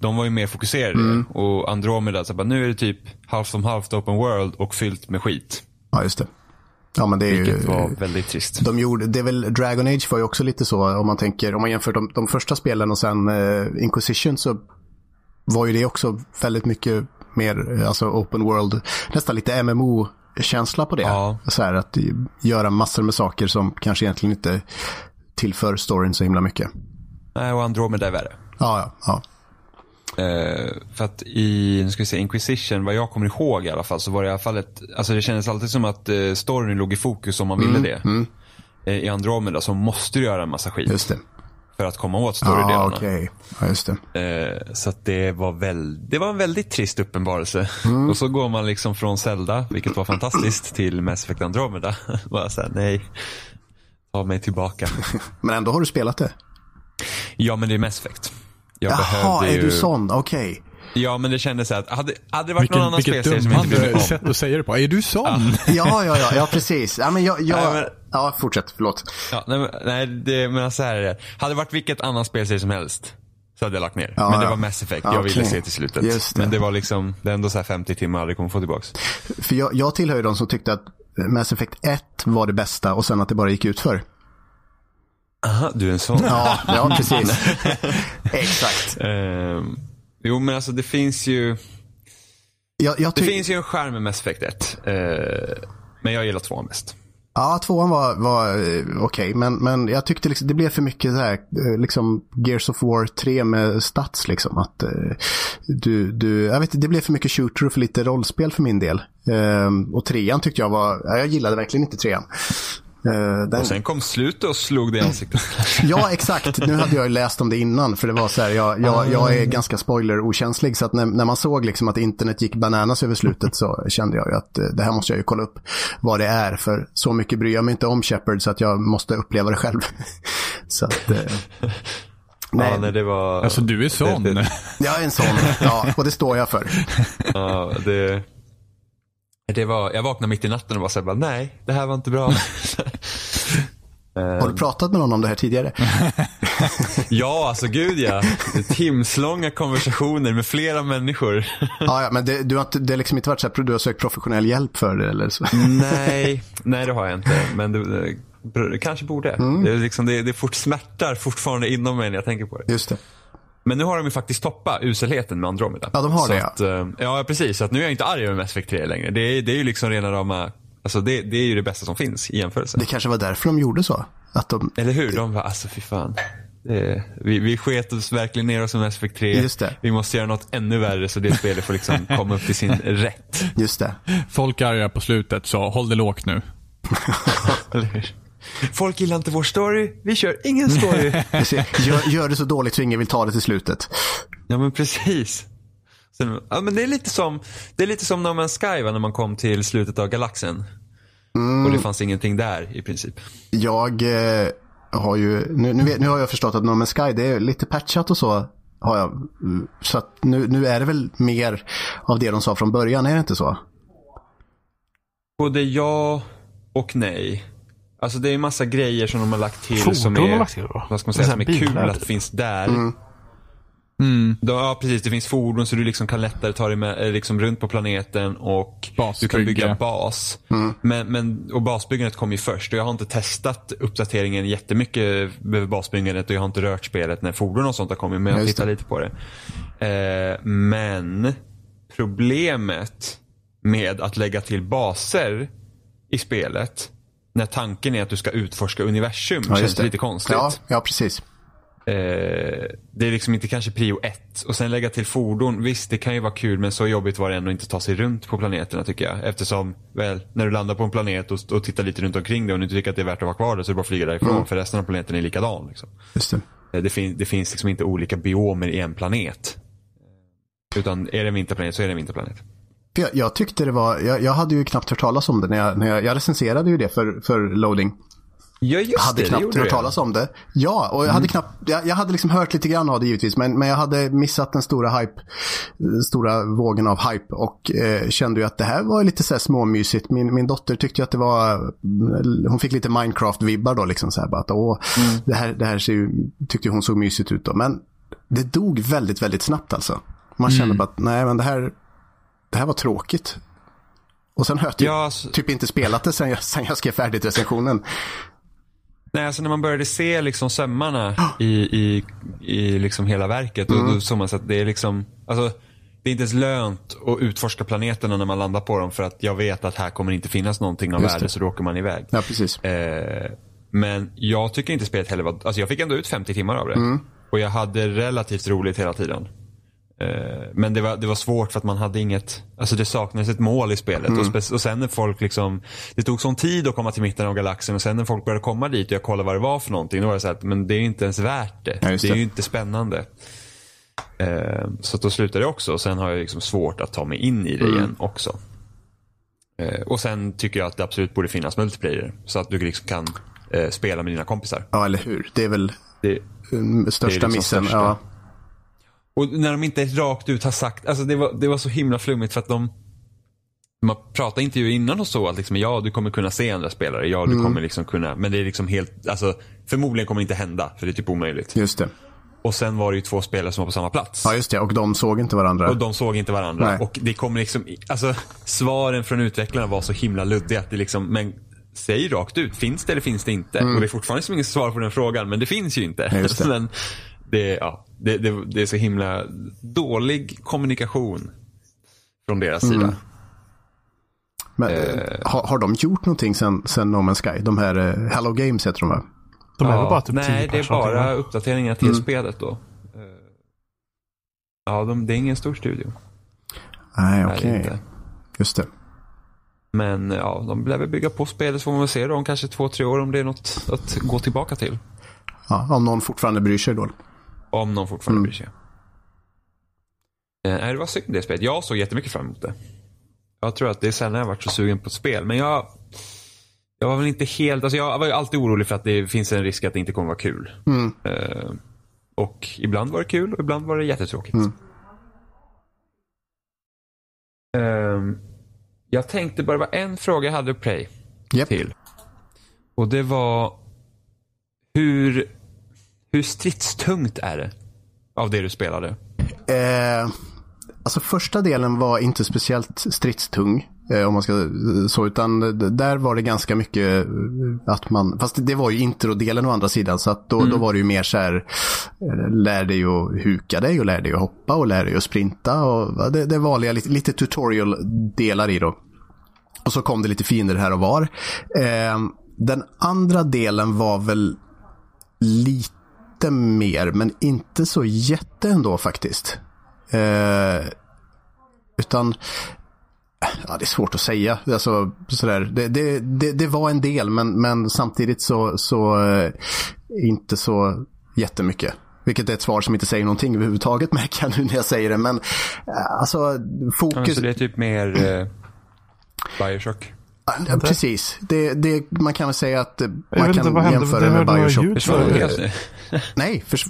De var ju mer fokuserade. Mm. Och Andromeda, så bara, nu är det typ halvt om halvt open world och fyllt med skit. Ja, just det. Ja, men det är Vilket ju, var väldigt trist. De gjorde, det är väl, Dragon Age var ju också lite så om man tänker, om man jämför de, de första spelen och sen uh, Inquisition så var ju det också väldigt mycket mer alltså open world, nästan lite MMO-känsla på det. Ja. Så här, att göra massor med saker som kanske egentligen inte tillför storyn så himla mycket. Nej, och Andromeda är värre. Ja, ja. ja. Uh, för att i, nu ska vi se, Inquisition, vad jag kommer ihåg i alla fall, så var det i alla fall ett, alltså det kändes alltid som att uh, storyn låg i fokus om man ville mm, det. Mm. Uh, I Andromeda så måste du göra en massa skit. Just det för att komma åt storydelarna. Ah, okay. Ja, just det. Eh, så det var, väl, det var en väldigt trist uppenbarelse. Mm. Och så går man liksom från Zelda, vilket var fantastiskt, till Mass Effect Andromeda. Bara såhär, nej, ta mig tillbaka. men ändå har du spelat det? Ja, men det är Mass Effect. Jag Jaha, är ju... du sån? Okej. Okay. Ja, men det kändes så att hade, hade det varit vilken, någon annan spelserie som inte brydde mig om. sätt att säga det på. Är du sån? Ja, ja, ja, ja, precis. Ja, men jag, jag, nej, men, ja, fortsätt, förlåt. Ja, nej, nej det, men så här är det. Hade det varit vilket annan spelserie som helst så hade jag lagt ner. Ja, men det var Mass Effect jag okay. ville se till slutet. Det. Men det var liksom, det är ändå så 50 timmar jag aldrig kommer få tillbaks. För jag, jag tillhör ju de som tyckte att Mass Effect 1 var det bästa och sen att det bara gick ut för. Aha, du är en sån. ja, ja, precis. Exakt. Um, Jo, men alltså det finns ju... Jag, jag det finns ju en skärm med Mass Effect 1. Eh, men jag gillar tvåan mest. Ja, tvåan var, var eh, okej, okay, men, men jag tyckte liksom, det blev för mycket så här, eh, liksom Gears of War 3 med stats liksom. Att eh, du, du, jag vet det blev för mycket shooter och för lite rollspel för min del. Ehm, och trean tyckte jag var, jag gillade verkligen inte trean. Uh, den... Och sen kom slutet och slog det i ansiktet. ja, exakt. Nu hade jag ju läst om det innan. För det var så här, jag, jag, jag är ganska spoiler-okänslig. Så att när, när, man såg liksom att internet gick bananas över slutet så kände jag ju att uh, det här måste jag ju kolla upp vad det är. För så mycket bryr jag mig inte om Shepard så att jag måste uppleva det själv. så att... Uh... Nej. Ja, nej, det var... Alltså du är sån. Det, det... Jag är en sån, ja. Och det står jag för. ja, det... Det var, jag vaknade mitt i natten och var såhär, nej, det här var inte bra. Har du pratat med någon om det här tidigare? ja, alltså gud ja. Timslånga konversationer med flera människor. ja, ja, men det, du har inte, det har liksom inte varit så att du har sökt professionell hjälp för det eller så? nej, nej det har jag inte. Men det, det kanske borde. Mm. Det, liksom, det, det fort, smärtar fortfarande inom mig när jag tänker på det. Just det. Men nu har de ju faktiskt toppat uselheten med Andromeda. Ja, de har så det att, ja. ja, precis. Så att nu är jag inte arg över Mass Effect 3 längre. Det är, det är ju liksom rena rama, alltså det, det är ju det bästa som finns i jämförelse. Det kanske var därför de gjorde så. Att de... Eller hur? De var, alltså fy fan. Det, vi, vi sket oss verkligen ner oss som Aspect 3. Just det. Vi måste göra något ännu värre så det spelet får liksom komma upp till sin rätt. Just det. Folk är arga på slutet, så håll det lågt nu. Eller hur? Folk gillar inte vår story, vi kör ingen story. Gör, gör det så dåligt så ingen vill ta det till slutet. ja men precis. Sen, ja, men det, är lite som, det är lite som No Man's Sky va, när man kom till slutet av galaxen. Och det fanns ingenting där i princip. Jag eh, har ju, nu, nu, vet, nu har jag förstått att No Man's Sky, det är lite patchat och så. Har jag. Mm, Så att nu, nu är det väl mer av det de sa från början, är det inte så? Både ja och nej. Alltså det är en massa grejer som de har lagt till Fordon som är, lagt till då? vad ska man säga, som är här kul bilar, att det finns där. Mm. Då, ja precis, det finns fordon så du liksom kan lättare ta dig med, eh, liksom runt på planeten och du kan bygga bas. Men, men, och basbyggandet kom ju först och jag har inte testat uppdateringen jättemycket över basbyggandet och jag har inte rört spelet när fordon och sånt har kommit men jag tittar lite på det. Eh, men problemet med att lägga till baser i spelet när tanken är att du ska utforska universum Ja, känns det. lite konstigt. Ja, ja precis. Eh, det är liksom inte kanske prio ett. Och sen lägga till fordon. Visst, det kan ju vara kul men så jobbigt var det ändå inte ta sig runt på planeterna tycker jag. Eftersom, väl, när du landar på en planet och, och tittar lite runt omkring dig och du inte tycker att det är värt att vara kvar där så är det bara att flyga därifrån. För resten av planeten är likadan. Liksom. Just det. Eh, Det, fin- det finns liksom inte olika biomer i en planet. Utan är det en vinterplanet så är det en vinterplanet. Jag, jag tyckte det var, jag, jag hade ju knappt hört talas om det när jag, när jag, jag recenserade ju det för, för loading. Ja just hade det, det knappt gjorde hört talas om det. Ja, och jag hade knappt, jag, jag hade liksom hört lite grann av det givetvis, men, men jag hade missat den stora hype, den stora vågen av hype och eh, kände ju att det här var lite så här småmysigt. Min, min dotter tyckte ju att det var, hon fick lite Minecraft-vibbar då liksom så här bara att åh, det här, det här ser ju, tyckte hon såg mysigt ut då. Men det dog väldigt, väldigt snabbt alltså. Man kände bara att nej men det här, det här var tråkigt. Och sen har jag typ, Ja, alltså- typ inte spelat det sen jag, sen jag skrev färdigt recensionen. Nej, alltså när man började se liksom sömmarna i, i, i liksom hela verket. Och Mm. då såg man så att det är liksom, alltså det är inte ens lönt att utforska planeterna när man landar på dem för att jag vet att här kommer inte finnas någonting av värde så då åker man iväg. Ja, precis. Eh, men jag tycker inte spelet heller var, alltså jag fick ändå ut 50 timmar av det. Mm. Och jag hade relativt roligt hela tiden. Eh, men det var, det var svårt för att man hade inget, alltså det saknades ett mål i spelet. Mm. Och, och sen när folk liksom, det tog sån tid att komma till mitten av galaxen och sen när folk började komma dit och jag kollade vad det var för någonting. Då var det så här, att, men det är inte ens värt det. Ja, just det är det. ju inte spännande. Eh, så att då slutade jag också och sen har jag liksom svårt att ta mig in i det Mm. igen också. Eh, och sen tycker jag att det absolut borde finnas multiplayer. Så att du liksom kan eh, spela med dina kompisar. Ja, eller hur. Det är väl Det, största liksom missen. största. Ja. Och när de inte rakt ut har sagt, alltså det var, det var så himla flummigt för att de man pratade intervjuer innan och så att liksom, ja du kommer kunna se andra spelare, ja Mm. du kommer liksom kunna, men det är liksom helt, alltså förmodligen kommer det inte hända för det är typ omöjligt. Just det. Och sen var det ju två spelare som var på samma plats. Ja, just det. Och de såg inte varandra. Och de såg inte varandra. Nej. Och det kommer liksom, alltså svaren från utvecklarna var så himla luddiga att det liksom, men säg rakt ut, finns det eller finns det inte? Och det är fortfarande som inget svar på den frågan, men det finns ju inte. Mm. Ja, just det. men det, ja, det, det, det är så himla dålig kommunikation från deras Mm. sida. Men, Eh. har, har de gjort någonting sen, sen No Man's Sky? De här eh, Hello Games heter de va? De är Ja, väl bara typ nej, 10 det är bara uppdateringar till Mm. spelet då. Eh, Ja, de, det är ingen stor studio. Nej, okej. inte. Just det. Men ja, de lär väl bygga på spelet så får man väl se då om kanske två, tre år om det är något att gå tillbaka till. Ja, om någon fortfarande bryr sig då. Om någon fortfarande Mm. bryr sig. Eh, det var synd det spelet. Jag såg jättemycket fram emot det. Jag tror att det är sällan jag varit så sugen på ett spel. Men jag, jag var väl inte helt, alltså jag var ju alltid orolig för att det finns en risk att det inte kommer vara kul. Mm. Eh, och ibland var det kul och ibland var det jättetråkigt. Mm. Ehm, jag tänkte bara, det var en fråga jag hade att play Japp. till. Och det var hur, hur stridstungt är det? Av det du spelade. Eh, alltså första delen var inte speciellt stridstung. Eh, om man ska eh, så, utan där var det ganska mycket eh, att man, fast det var ju introdelen å andra sidan, så att då, då var det ju mer så här, eh, lär dig att huka dig och lär dig att hoppa och lär dig att sprinta och det, det vanliga, lite, lite tutorial-delar i då. Och så kom det lite fiender här och var. Eh, den andra delen var väl lite lite mer, men inte så jätte ändå faktiskt. Eh, utan, ja det är svårt att säga. Alltså, sådär. Det, det, det, det var en del, men, men samtidigt så, så eh, inte så jättemycket. Vilket är ett svar som inte säger någonting överhuvudtaget märker jag nu när jag säger det. Men eh, alltså Ja, men fokus... så det är typ mer eh, Bioshock. Ja, precis. Det, det, man kan väl säga att man inte, kan vad hände? jämföra Det med Bioshock. ljud Nej, förs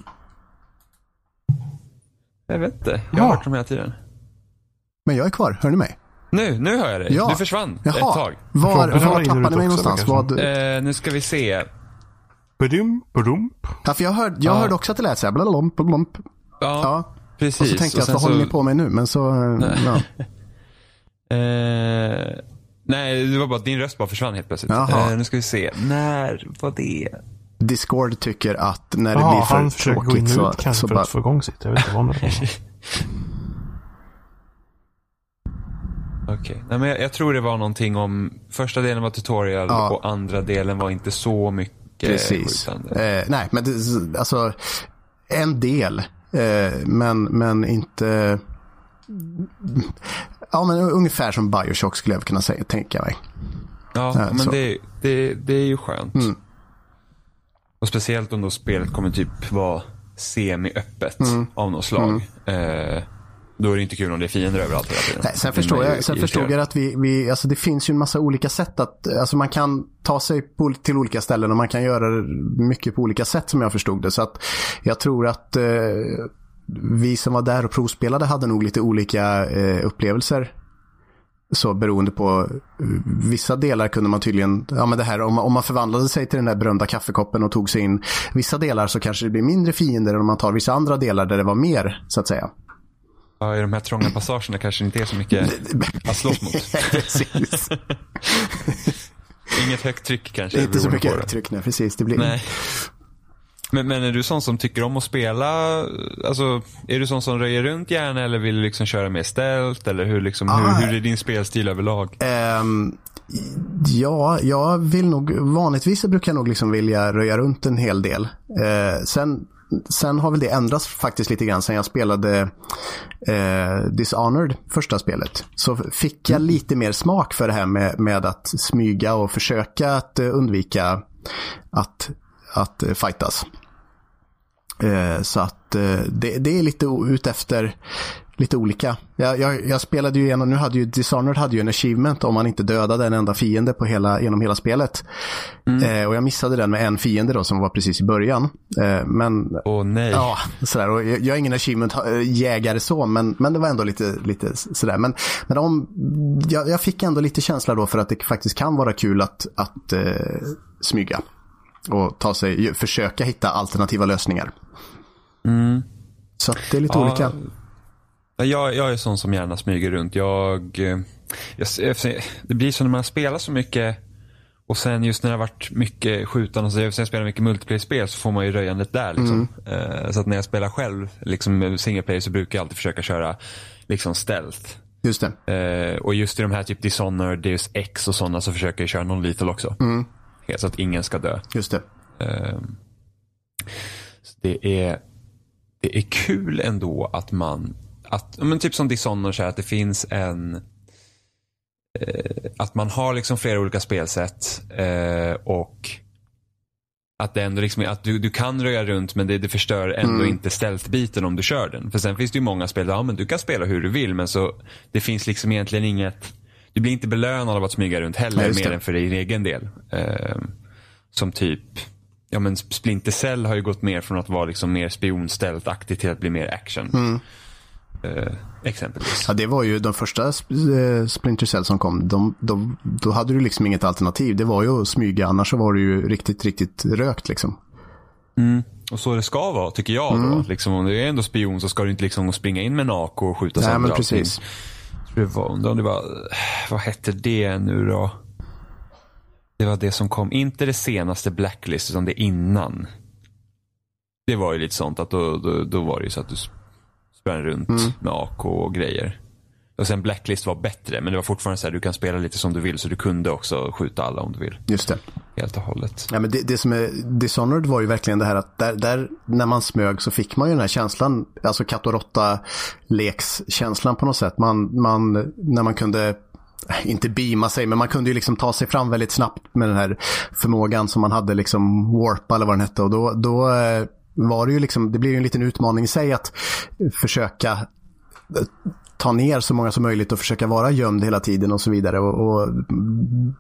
Jag vet inte. Jag har Ja. hört dem hela tiden. men jag är kvar. Hör ni mig? Nu, nu hör jag dig. Ja. Du försvann ett Jaha. tag. Var, var har tappade ni mig någonstans? Vad, Eh, nu ska vi se. Badum, badum. ja, för jag hörde, jag Ja. hörde också att det lät så här. Blablabla, blablabla. Ja, Ja. precis. Och så tänkte jag, sen vad håller ni på med nu? Men så, eh, ja. Eh, nej, det var bara att din röst bara försvann helt plötsligt. Eh, nu ska vi se. När var det? Discord tycker att när det Ja, blir för han försöker gå in tråkigt så, ut kanske så för bara... att få igång sitt. Jag vet inte vad det är. Okej. Nej, men jag, jag tror det var någonting om, första delen var tutorial Ja. och andra delen var inte så mycket Precis. Eh, nej, men det, alltså en del. Eh, men, men inte... Ja, men ungefär som Bioshock skulle jag kunna säga, tänka mig. Ja, Ja, men det, det, det är ju skönt. Mm. Och speciellt om då spelet kommer typ vara semi-öppet Mm. av något slag. Eh, då är det inte kul om det är fiender överallt hela tiden. Nej, sen Det förstår jag, sen förstod jag att vi, vi, alltså det finns ju en massa olika sätt att, alltså man kan ta sig på, till olika ställen och man kan göra mycket på olika sätt som jag förstod det. Så att jag tror att eh, vi som var där och provspelade hade nog lite olika eh, upplevelser. Så beroende på eh, vissa delar kunde man tydligen, ja men det här om man, om man förvandlade sig till den där berömda kaffekoppen och tog sig in vissa delar så kanske det blir mindre fiender än om man tar vissa andra delar där det var mer så att säga. Ja, i de här trånga passagerna kanske det inte är så mycket att slåss mot. Inget högt tryck kanske. Inte så mycket på det. uttryck, nej precis. Det blir... Nej. Men, men är du sån som tycker om att spela, alltså är du sån som röjer runt gärna eller vill du liksom köra mer stelt eller hur, liksom, Ah. hur, hur är din spelstil överlag? Ehm, ja, jag vill nog, vanligtvis brukar jag nog liksom vilja röja runt en hel del. Eh, sen, sen har väl det ändrats faktiskt lite grann sen jag spelade eh, Dishonored, första spelet. Så fick jag lite mer smak för det här med, med att smyga och försöka att eh, undvika att, att eh, fightas. Eh, Så att eh, det, det är lite ut efter lite olika. Jag, jag, jag spelade ju igenom, nu hade ju Dishonored hade ju en achievement om man inte dödade en enda fiende på hela, genom hela spelet. Eh, och jag missade den med en fiende då som var precis i början. Eh, men Åh nej. Ja, sådär. Och jag, jag är ingen achievement-jägare så, men, men det var ändå lite, lite sådär. Men, men om, jag, jag fick ändå lite känsla då för att det faktiskt kan vara kul att, att eh, smyga. Och ta sig, försöka hitta alternativa lösningar. Så att det är lite Ja, olika. Jag, jag är sån som gärna smyger runt. Jag, eh, jag, det blir så när man spelar så mycket och sen just när det har varit mycket skjutande och så, sen jag spelar mycket multiplayer-spel så får man ju röjandet där. Liksom. Eh, Så att när jag spelar själv, liksom single player, så brukar jag alltid försöka köra liksom stealth. Just det. Eh, och just i de här typ Dishonored, Deus X och sådana så försöker jag köra någon lethal också. Så att ingen ska dö. Just det. Ehm, det är, det är kul ändå att man, att, men typ som Dishonored så här, att det finns en, eh, att man har liksom flera olika spelsätt eh, och att det ändå liksom, att du, du kan röja runt men det, det förstör ändå inte stealth-biten om du kör den. För sen finns det ju många spel där ja, men du kan spela hur du vill men så det finns liksom egentligen inget, du blir inte belönad av att smyga runt heller just mer det. än för din egen del. Ehm, som typ, ja men Splinter Cell har ju gått mer från att vara liksom mer spionställt-aktigt till att bli mer action. Eh, exempelvis. Ja, det var ju de första eh, Splinter Cell som kom. De, de, då hade du liksom inget alternativ. Det var ju att smyga, annars så var du ju riktigt, riktigt rökt liksom. Och så det ska vara, tycker jag Mm. då. Liksom, om du är ändå spion så ska du inte liksom springa in med en AK och skjuta sönder allting. precis. Tror Det var, undrar om det var, vad hette det nu då? Det var det som kom, inte det senaste Blacklist, utan det innan. Det var ju lite sånt att då, då, då var det ju så att du sprang runt Mm. med AK och grejer. Och sen Blacklist var bättre, men det var fortfarande så här, du kan spela lite som du vill, så du kunde också skjuta alla om du vill. Just det. Helt och hållet. Ja, men det, det som är Dishonored var ju verkligen det här att där, där när man smög så fick man ju den här känslan, alltså katt och råtta lekskänslan på något sätt. Man, man, när man kunde inte beama sig, men man kunde ju liksom ta sig fram väldigt snabbt med den här förmågan som man hade, liksom warpa eller vad den hette. Och då, då eh, var det ju liksom, det blir ju en liten utmaning i sig att försöka ta ner så många som möjligt och försöka vara gömd hela tiden och så vidare. Och, och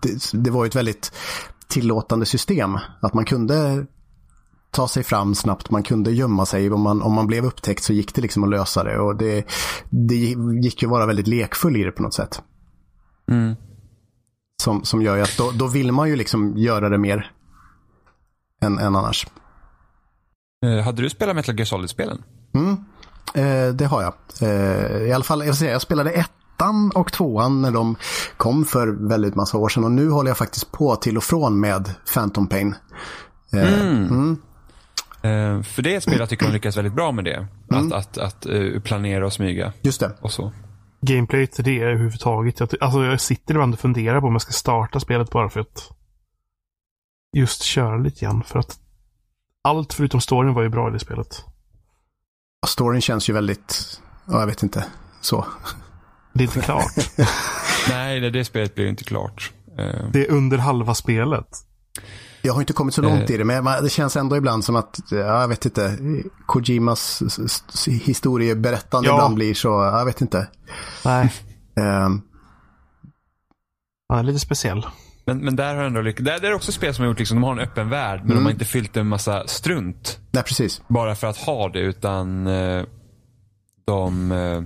det, det, var ju ett väldigt tillåtande system. Att man kunde ta sig fram snabbt, man kunde gömma sig. Om man, om man blev upptäckt så gick det liksom att lösa det. Och det, det gick ju att vara väldigt lekfull i det på något sätt. Mm. Som, som gör ju att då, då vill man ju liksom göra det mer än, än annars. Eh, hade du spelat Metal Gear Solid-spelen? Mm, eh, det har jag. Eh, I alla fall, jag, säga, jag spelade ettan och tvåan när de kom för väldigt massa år sedan. Och nu håller jag faktiskt på till och från med Phantom Pain. Eh, mm. Mm. Eh, för det är ett spel jag tycker de lyckas väldigt bra med det. Mm. Att, att, att uh, planera och smyga. Just det. Och så gameplayet till det överhuvudtaget. Jag, alltså jag sitter ibland och funderar på om jag ska starta spelet bara för att just köra lite grann. För att allt förutom storyn var ju bra i det spelet. Storyn känns ju väldigt, ja, jag vet inte, så. Det är inte klart. Nej, det, det spelet blir inte klart. Eh. Det är under halva spelet. Jag har inte kommit så långt eh. i det, men det känns ändå ibland som att, ja, jag vet inte, Kojimas historieberättande ja. ibland blir så, jag vet inte. Nej. Um. Han är lite speciell. Men, men där har ändå lyckats. Där, är också spel som har gjort liksom, de har en öppen värld, men mm. de har inte fyllt en massa strunt. Nej, precis. Bara för att ha det, utan eh, de eh,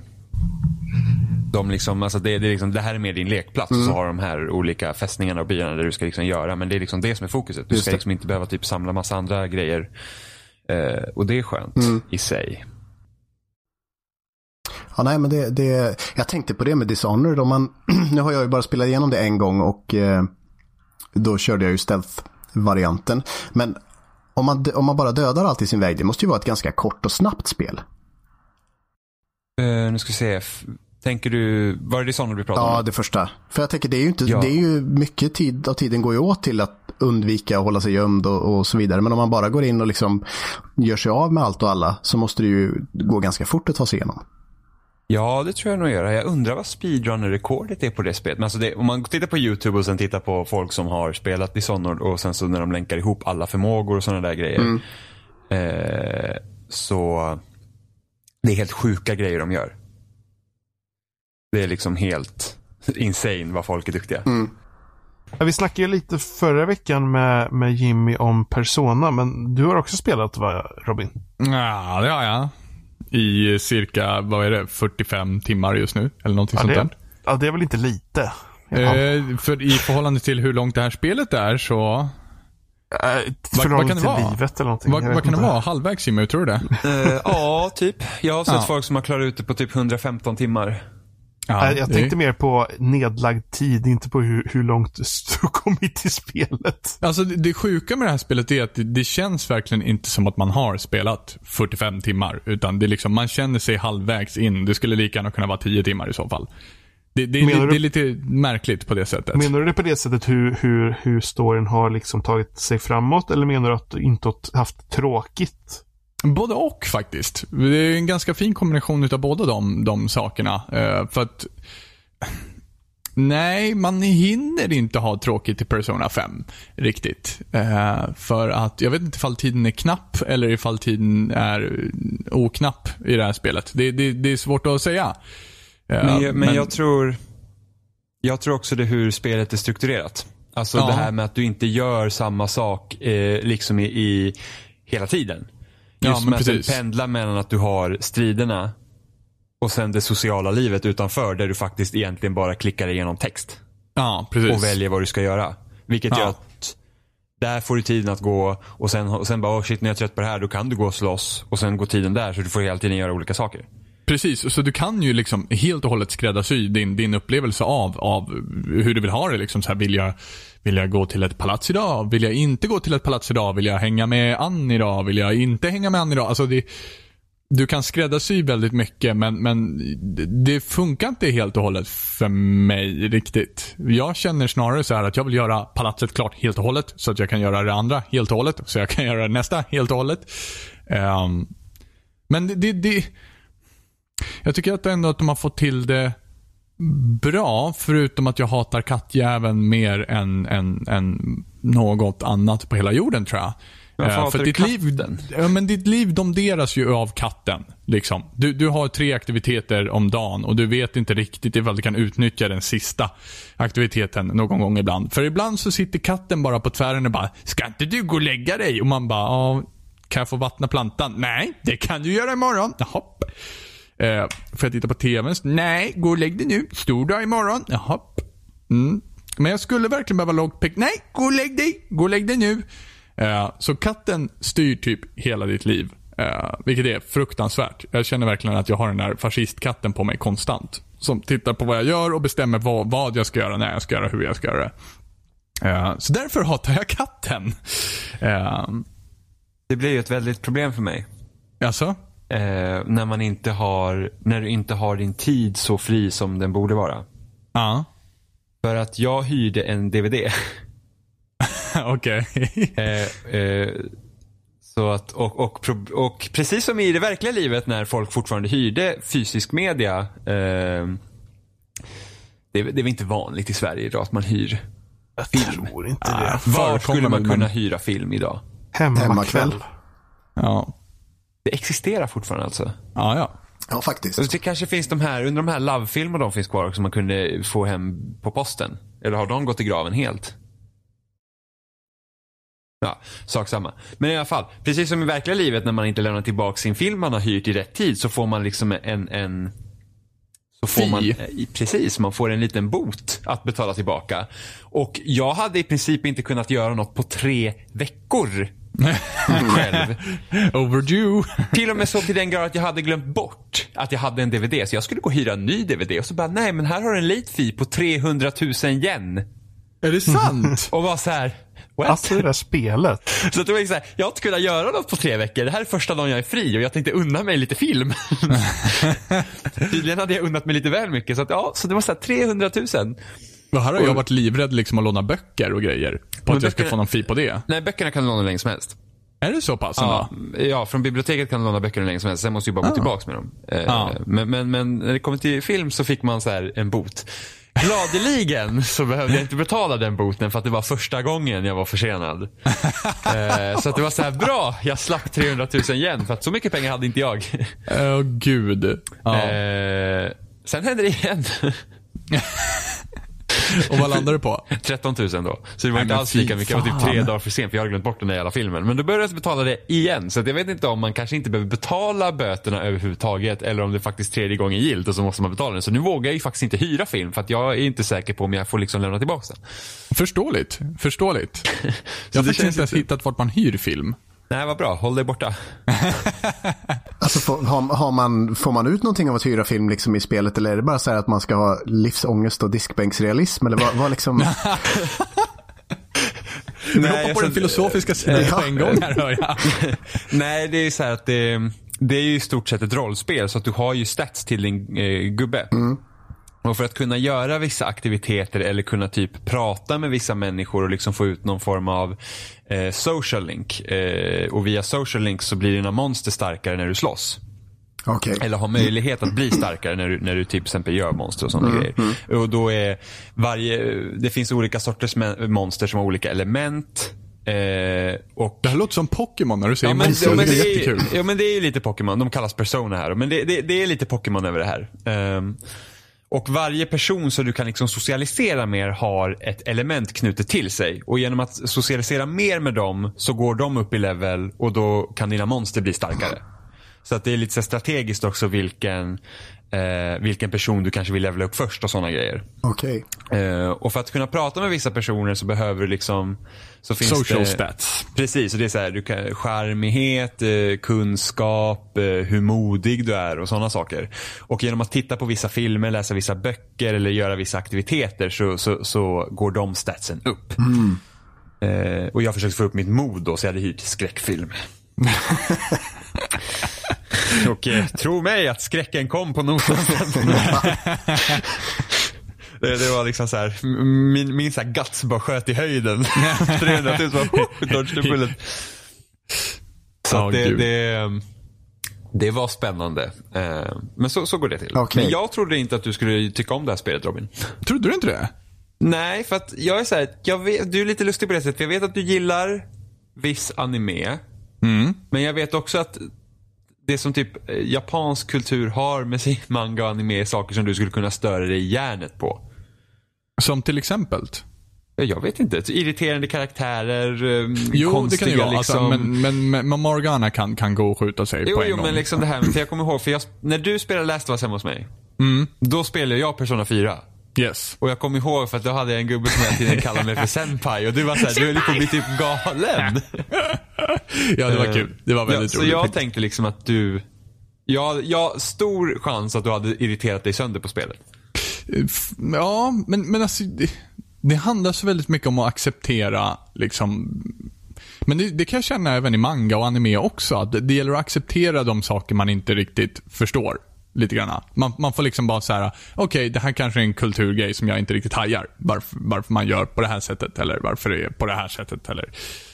de liksom, alltså det, det, liksom, det här är mer din lekplats mm. så har de här olika fästningarna och byarna där du ska liksom göra. Men det är liksom det som är fokuset. Du ska liksom inte behöva typ samla massa andra grejer. Eh, och det är skönt mm. i sig. Ja, nej, men det, det, jag tänkte på det med Dishonored. Om man, nu har jag ju bara spelat igenom det en gång och eh, då körde jag ju stealth-varianten. Men om man, om man bara dödar allt i sin väg, det måste ju vara ett ganska kort och snabbt spel. Uh, nu ska vi se. Tänker du, var det Dishonored vi pratade om? Ja, det första. För jag tänker det är ju inte, ja. det är ju mycket tid av tiden går ju åt till att undvika att hålla sig gömd och, och, så vidare. Men om man bara går in och liksom gör sig av med allt och alla så måste det ju gå ganska fort att ta sig igenom. Ja, det tror jag nog göra. Jag undrar vad speedrunner-rekordet är på det spelet. Men alltså det, om man tittar på YouTube och sen tittar på folk som har spelat Dishonored och sen så när de länkar ihop alla förmågor och sådana där grejer. Mm. Eh, så det är helt sjuka grejer de gör. Det är liksom helt insane vad folk är duktiga. Mm. Ja, vi snackade ju lite förra veckan med, med Jimmy om Persona, men du har också spelat va, Robin? Ja, det har jag. I cirka, vad är det, 45 timmar just nu? Eller någonting ja, sånt där. Ja, det är väl inte lite? Eh, för i förhållande till hur långt det här spelet är så Äh, vad, vad kan det vara? livet eller någonting. Vad, vad kan det vara? Halvvägs Jimmy, tror du det? Uh, ja, typ. Jag har sett ja. folk som har klarat ut det på typ 115 timmar. Ja, jag tänkte mer på nedlagd tid, inte på hur, hur långt du kommit i spelet. Alltså det, det sjuka med det här spelet är att det, det, känns verkligen inte som att man har spelat 45 timmar. Utan det är liksom, man känner sig halvvägs in. Det skulle lika gärna kunna vara 10 timmar i så fall. Det, det, det, det, är lite märkligt på det sättet. Menar du det på det sättet hur, hur, hur storyn har liksom tagit sig framåt? Eller menar du att du inte haft tråkigt? Både och faktiskt. Det är en ganska fin kombination av båda de, de sakerna. Uh, för att Nej, man hinner inte ha tråkigt i Persona 5 riktigt. Uh, för att jag vet inte ifall tiden är knapp eller ifall tiden är oknapp i det här spelet. Det, det, det är svårt att säga. Men, jag, men, jag tror jag tror också det hur spelet är strukturerat. Alltså ja. det här med att du inte gör samma sak eh, liksom i, i, hela tiden. Just ja, precis. att du pendlar mellan att du har striderna och sen det sociala livet utanför där du faktiskt egentligen bara klickar igenom text. Ja, precis. Och väljer vad du ska göra. Vilket ja. gör att där får du tiden att gå och sen, och sen bara, oh shit, när jag är trött på det här, då kan du gå och slåss och sen går tiden där så du får hela tiden göra olika saker. Precis, så du kan ju liksom helt och hållet skräddarsy din, din upplevelse av, av hur du vill ha det. Liksom så här, vill, jag, vill jag gå till ett palats idag? Vill jag inte gå till ett palats idag? Vill jag hänga med Ann idag? Vill jag inte hänga med Ann idag? Alltså det, du kan skräddarsy väldigt mycket men, men det funkar inte helt och hållet för mig riktigt. Jag känner snarare så här att jag vill göra palatset klart helt och hållet så att jag kan göra det andra helt och hållet. Så jag kan göra nästa helt och hållet. Um, men det, det, det, Jag tycker att ändå att de har fått till det bra, förutom att jag hatar kattjäveln mer än, än, än något annat på hela jorden tror jag. Varför uh, för ditt liv, ja, men ditt liv domderas ju av katten. Liksom. Du, du har tre aktiviteter om dagen och du vet inte riktigt ifall du kan utnyttja den sista aktiviteten någon gång ibland. För ibland så sitter katten bara på tvären och bara “Ska inte du gå och lägga dig?” och man bara “Kan jag få vattna plantan?” “Nej, det kan du göra imorgon.” “Jaha.” Eh, får jag titta på TVn? Nej, gå och lägg dig nu. Stor dag imorgon. Jaha. Mm. Men jag skulle verkligen behöva lockpick. Nej, gå och lägg dig. Gå och lägg dig nu. Eh, så katten styr typ hela ditt liv. Eh, vilket är fruktansvärt. Jag känner verkligen att jag har den där fascistkatten på mig konstant. Som tittar på vad jag gör och bestämmer vad, vad jag ska göra, när jag ska göra, hur jag ska göra det. Eh, så därför hatar jag katten. Eh, det blir ju ett väldigt problem för mig. Alltså? Eh, när man inte har, när du inte har din tid så fri som den borde vara. Ja. För att jag hyrde en DVD. Okej. eh, eh, så att, och, och, och, precis som i det verkliga livet när folk fortfarande hyrde fysisk media. Eh, det, det är väl inte vanligt i Sverige idag att man hyr jag film. tror inte det. Ah, var skulle man kunna hyra film idag? Hemmakväll. Ja. Det existerar fortfarande alltså? Ja, ja. Ja, faktiskt. det kanske finns de här, under de här Love-filmer de finns kvar som man kunde få hem på posten. Eller har de gått i graven helt? Ja, sak samma. Men i alla fall, precis som i verkliga livet när man inte lämnar tillbaka sin film man har hyrt i rätt tid så får man liksom en, en så får man, precis, man får en liten bot att betala tillbaka. Och jag hade i princip inte kunnat göra något på tre veckor själv. Overdue. Till och med så till den grad att jag hade glömt bort att jag hade en DVD. Så jag skulle gå och hyra en ny DVD och så bara, nej men här har du en late fee på 300 000 yen. Är det sant? och var så här, What? Alltså det där spelet. Så det var så här, jag har inte kunnat göra något på tre veckor. Det här är första dagen jag är fri och jag tänkte unna mig lite film. Tydligen hade jag unnat mig lite väl mycket. Så, att, ja, så det var så här 300 000. Och här har jag varit livrädd liksom att låna böcker och grejer. På att jag ska få någon fi på det. Nej, böckerna kan du låna hur länge som helst. Är det så pass? Ja, ja, från biblioteket kan du låna böcker hur länge som helst. Sen måste du bara ah. gå tillbaka med dem. Eh, ah. Men, men, men, när det kommer till film så fick man så här en bot. Gladeligen så behövde jag inte betala den boten för att det var första gången jag var försenad. eh, så att det var så här, bra, jag slapp 300 000 yen för att så mycket pengar hade inte jag. Åh oh, gud. Ja. Eh, sen hände det igen. Och vad landade du på? 13 000 då. Så det var Nej, inte alls lika mycket. Jag var typ tre dagar för sent för jag hade glömt bort den där jävla filmen. Men då började jag betala det igen. Så jag vet inte om man kanske inte behöver betala böterna överhuvudtaget. Eller om det faktiskt tredje gången gilt och så måste man betala den. Så nu vågar jag ju faktiskt inte hyra film. För att jag är inte säker på om jag får liksom lämna tillbaka den. Förståeligt. Förståeligt. jag har faktiskt inte ens hittat vart man hyr film. Nej, vad bra. Håll dig borta. alltså, får, har, har, man, får man ut någonting av att hyra film liksom i spelet eller är det bara så att man ska ha livsångest och diskbänksrealism? Eller vad, vad liksom... Du hoppar på den filosofiska sidan på en gång här hör jag. Nej, det är så här att det, det är ju i stort sett ett rollspel så att du har ju stats till din eh, gubbe. Mm. Och för att kunna göra vissa aktiviteter eller kunna typ prata med vissa människor och liksom få ut någon form av eh, social link. Eh, och via social link så blir dina monster starkare när du slåss. Okay. Eller har möjlighet att bli starkare när du, när du typ exempel gör monster och sådana mm, grejer. Mm. Och då är varje, det finns olika sorters monster som har olika element. Eh, och... Det här låter som Pokémon när du säger ja, men, monster. Ja, men det, är jättekul. Ja men det är ju lite Pokémon. De kallas Persona här. Men det, det, det är lite Pokémon över det här. Um, och varje person som du kan liksom socialisera med har ett element knutet till sig. Och genom att socialisera mer med dem så går de upp i level och då kan dina monster bli starkare. Så att det är lite strategiskt också vilken, eh, vilken person du kanske vill levela upp först och sådana grejer. Okej. Okay. Eh, och för att kunna prata med vissa personer så behöver du liksom så finns Social det, stats. Precis, och det är så här, du kan, charmighet, eh, kunskap, eh, hur modig du är och sådana saker. Och genom att titta på vissa filmer, läsa vissa böcker eller göra vissa aktiviteter så, så, så går de statsen upp. Mm. och jag försökte få upp mitt mod då så jag hade hyrt skräckfilm. Och eh, tro mig att skräcken kom på notan. det, det var liksom så här, min, min så här guts bara sköt i höjden. 300 000 bara, oh, dodged the bullet. Så Ja, det, det, det var spännande. Eh, Men så, så går det till. Okej. Men jag trodde inte att du skulle tycka om det här spelet Robin. Trodde du inte det? Nej, för att jag är så här, jag vet, du är lite lustig på det sättet. Jag vet att du gillar viss anime. Mm. Men jag vet också att det som typ eh, japansk kultur har med sin manga och anime är saker som du skulle kunna störa dig i hjärnet på. Som till exempel? Eh, Jag vet inte. Irriterande karaktärer, eh, Jo, det konstiga kan det ju vara. liksom. Alltså, men, men, men, Morgana kan, kan gå och skjuta sig Jo, på en jo gång. men liksom det här, för jag kommer ihåg, för jag, när du spelade Last of Us hemma hos mig. Mm. Då spelade jag Persona 4. Yes. Och jag kommer ihåg för att då hade jag en gubbe som hela tiden kallade mig för senpai. Och du var såhär, du höll på att bli typ galen. Ja, det var kul. Det var ja, väldigt Så roligt. jag tänkte liksom att du, ja, ja, stor chans att du hade irriterat dig sönder på spelet. Ja, men, men alltså, det, det handlar så väldigt mycket om att acceptera, liksom. Men det, det kan jag känna även i manga och anime också. Att det, det gäller att acceptera de saker man inte riktigt förstår. Lite grann. Man, man får liksom bara säga, okej det här kanske är en kulturgrej som jag inte riktigt hajar. Varför, varför man gör på det här sättet eller varför det är på det här sättet eller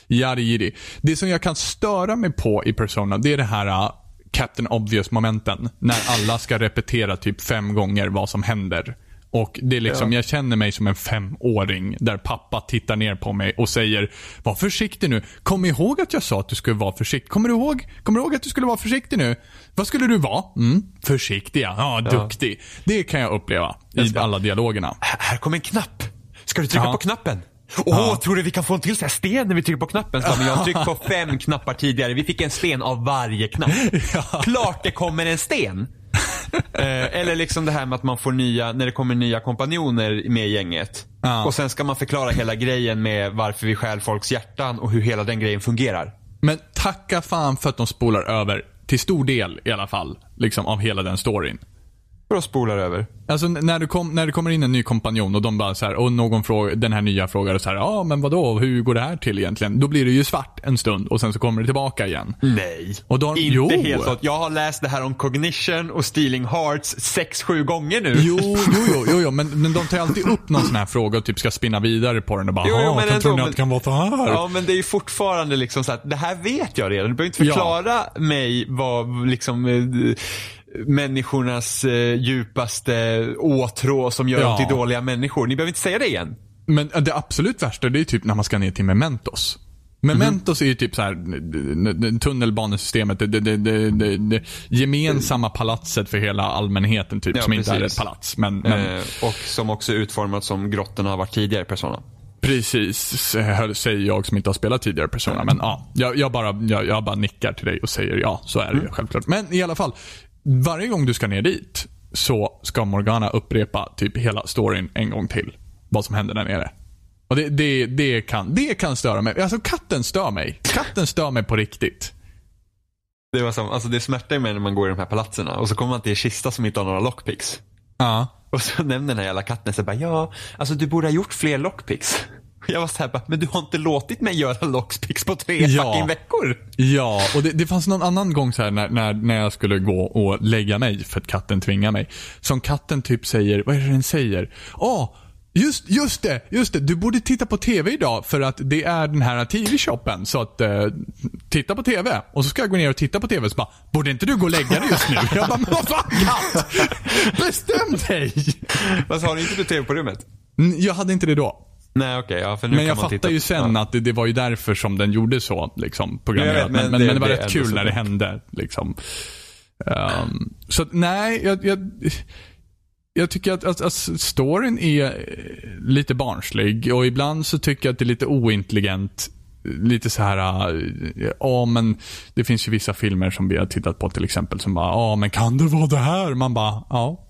yadi yadi. Det som jag kan störa mig på i Persona, det är det här uh, Captain Obvious momenten. När alla ska repetera typ fem gånger vad som händer. Och det är liksom, jag känner mig som en femåring där pappa tittar ner på mig och säger Var försiktig nu. Kom ihåg att jag sa att du skulle vara försiktig. Kommer du ihåg? Kommer du ihåg att du skulle vara försiktig nu? Vad skulle du vara? Mm, försiktig ja. Ja, duktig. Det kan jag uppleva i alla dialogerna. Här, kommer en knapp. Ska du trycka Ja. på knappen? Åh, tror du vi kan få en till här sten när vi trycker på knappen? Så, men jag har tryckt på fem knappar tidigare. Vi fick en sten av varje knapp. Klart det kommer en sten. Eh, eller liksom det här med att man får nya, när det kommer nya kompanjoner med gänget. Ja. Och sen ska man förklara hela grejen med varför vi stjäl folks hjärtan och hur hela den grejen fungerar. Men tacka fan för att de spolar över, till stor del i alla fall, liksom av hela den storyn. Att spolar över. Alltså när, du kom, när det kommer in en ny kompanjon och de bara så här, och någon fråga, den här nya frågar så här, ja men vadå, hur går det här till egentligen? Då blir det ju svart en stund och sen så kommer det tillbaka igen. Nej. Och då, Inte jo. helt så. Jag har läst det här om cognition och stealing hearts sex, sju gånger nu. Jo, jo, jo, jo, jo men, men de tar alltid upp någon sån här fråga och typ ska spinna vidare på den och bara, Jo, jo, ja, men ändå, tror ni att det kan vara så här? Ja, men det är ju fortfarande liksom så att det här vet jag redan. Du behöver inte Ja. förklara mig vad liksom eh, människornas eh, djupaste åtrå som gör Ja. dem till dåliga människor. Ni behöver inte säga det igen. Men det absolut värsta det är typ när man ska ner till Mementos. Mementos är ju typ så här tunnelbanesystemet, det, det, det, det, gemensamma palatset för hela allmänheten typ, Ja, som inte är precis. ett palats. Men, men Eh, och som också är utformat som grottorna har varit tidigare Persona. precis, eh, säger jag som inte har spelat tidigare Persona. Men ja, jag, jag, bara, jag, jag bara nickar till dig och säger ja, så är det ju självklart. Men i alla fall, varje gång du ska ner dit så ska Morgana upprepa typ hela storyn en gång till. Vad som händer där nere. Och det, det, det, kan, det kan störa mig. Alltså katten stör mig. Katten stör mig på riktigt. Det var som, alltså det smärtar mig när man går i de här palatserna och så kommer man till en kista som inte har några lockpicks. Ja. Och så nämner den här jävla katten så bara, ja, alltså du borde ha gjort fler lockpicks. Jag var så här bara, men du har inte låtit mig göra lockpicks på tre Ja. fucking veckor. Ja, och det, det fanns någon annan gång så här när, när, när jag skulle gå och lägga mig för att katten tvingar mig. Som katten typ säger, vad är det den säger? Åh, just, just det, just det. Du borde titta på TV idag för att det är den här TV-shoppen. Så att, eh, titta på TV. Och så ska jag gå ner och titta på TV och så bara, borde inte du gå och lägga dig just nu? Jag bara, men vad fan katt? Bestäm dig! Alltså har du inte du tv på rummet? Mm, Jag hade inte det då. Nej okej, ja för nu Men kan jag man fattar titta. ju sen ja. att det, det var ju därför som den gjorde så. Liksom, programmerat. Jag vet, men, men men, det- men det var det rätt kul när det hände. Liksom. Um, så nej, jag, jag, jag tycker att, att, att storyn är lite barnslig och ibland så tycker jag att det är lite ointelligent. Lite så här, eh, ja men det finns ju vissa filmer som vi har tittat på till exempel som bara, ja men kan det vara det här? Man bara, ja.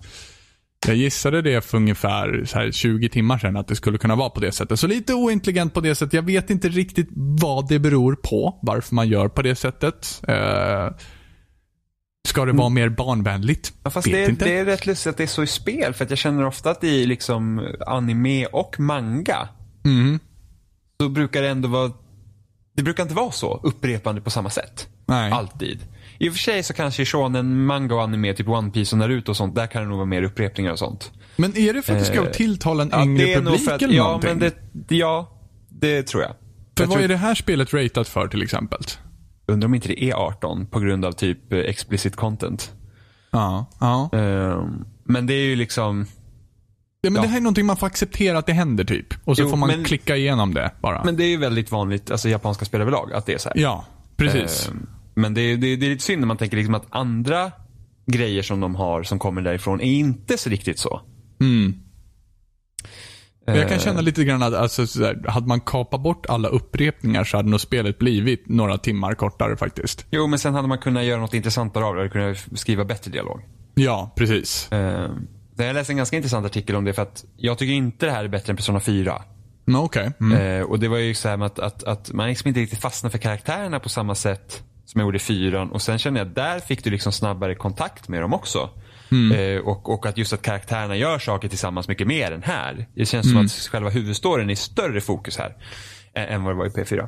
Jag gissade det för ungefär så här 20 timmar sedan att det skulle kunna vara på det sättet. Så lite ointelligent på det sättet. Jag vet inte riktigt vad det beror på. Varför man gör på det sättet. Eh, ska det vara mer barnvänligt? Ja, fast det det är rätt lustigt att det är så i spel för att jag känner ofta att i liksom anime och manga Mm. så brukar det ändå vara det brukar inte vara så upprepande på samma sätt. Nej. Alltid. I och för sig så kanske shonen manga och anime, typ One Piece och Naruto och sånt, där kan det nog vara mer upprepningar och sånt. Men är det för att det ska Eh, tilltala en Ja, yngre det är publik för att, eller ja, någonting? men det, ja, det tror jag. för jag vad tror- är det här spelet ratat för till exempel? Undrar om inte det är 18 på grund av typ eh, explicit content. Ja, ja. Ehm, men det är ju liksom, ja men Ja. det här är någonting man får acceptera att det händer typ. Och så Jo, får man men- klicka igenom det bara. men det är ju väldigt vanligt, alltså japanska spel överlag, att det är så här. ja, precis. Ehm, Men det är, det, det är lite synd när man tänker liksom att andra grejer som de har som kommer därifrån är inte så riktigt så. Mm. Jag kan Eh, känna lite grann att alltså, sådär, hade man kapat bort alla upprepningar så hade nog spelet blivit några timmar kortare faktiskt. Jo, men sen hade man kunnat göra något intressantare av det. kunnat skriva bättre dialog. Ja, precis. Ehm, Jag läste en ganska intressant artikel om det för att jag tycker inte det här är bättre än Persona 4. Men okej. Mm. Eh, och det var ju så här med att, att, att man liksom inte riktigt fastnade för karaktärerna på samma sätt som jag gjorde i fyran. Och sen kände jag att där fick du liksom snabbare kontakt med dem också. Eh, och, och att just att karaktärerna gör saker tillsammans mycket mer än här. Det känns som att själva huvudstoryn är större fokus här. Än, än vad det var i P4.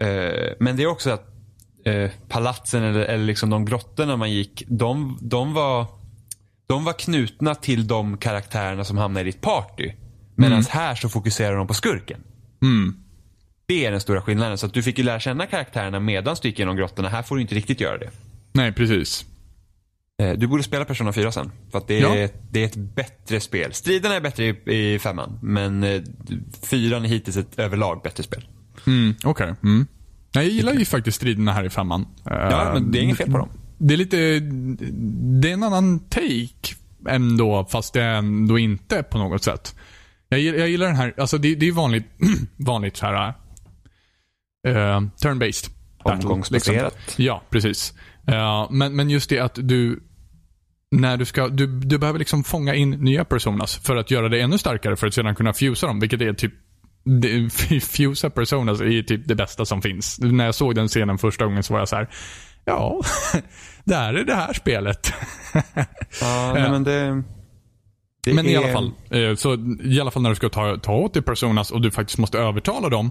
Eh, men det är också att eh, palatsen eller, eller liksom de grottorna man gick, de, de var de var knutna till de karaktärerna som hamnade i ditt party. Medan här så fokuserar de på skurken. Mm. Det är den stora skillnaden. Så att du fick ju lära känna karaktärerna medan du gick genom grottorna. Här får du inte riktigt göra det. Nej, precis. Eh, Du borde spela Persona 4 sen. För att det är, Ja. det är ett bättre spel. Striderna är bättre i, i femman. Men eh, fyran är hittills ett överlag bättre spel. Mm, Okej. Mm. Nej, jag gillar ju faktiskt striderna här i femman. Ja, men det är inget fel på dem. Det är lite, det är en annan take ändå, fast det är ändå inte på något sätt. Jag, jag gillar den här, alltså det, det är vanligt, vanligt så här uh, turn-based. Omgångsbaserat. liksom. Ja, precis. Eh, men, men just det att du, när du ska, du, du behöver liksom fånga in nya personas för att göra det ännu starkare för att sedan kunna fusa dem, vilket är typ det- Fusa personas är typ det bästa som finns. När jag såg den scenen första gången så var jag så här. Ja, där är det här spelet. Ja, nej, men det... det Men i är- alla fall, eh, så i alla fall när du ska ta, ta åt dig personas och du faktiskt måste övertala dem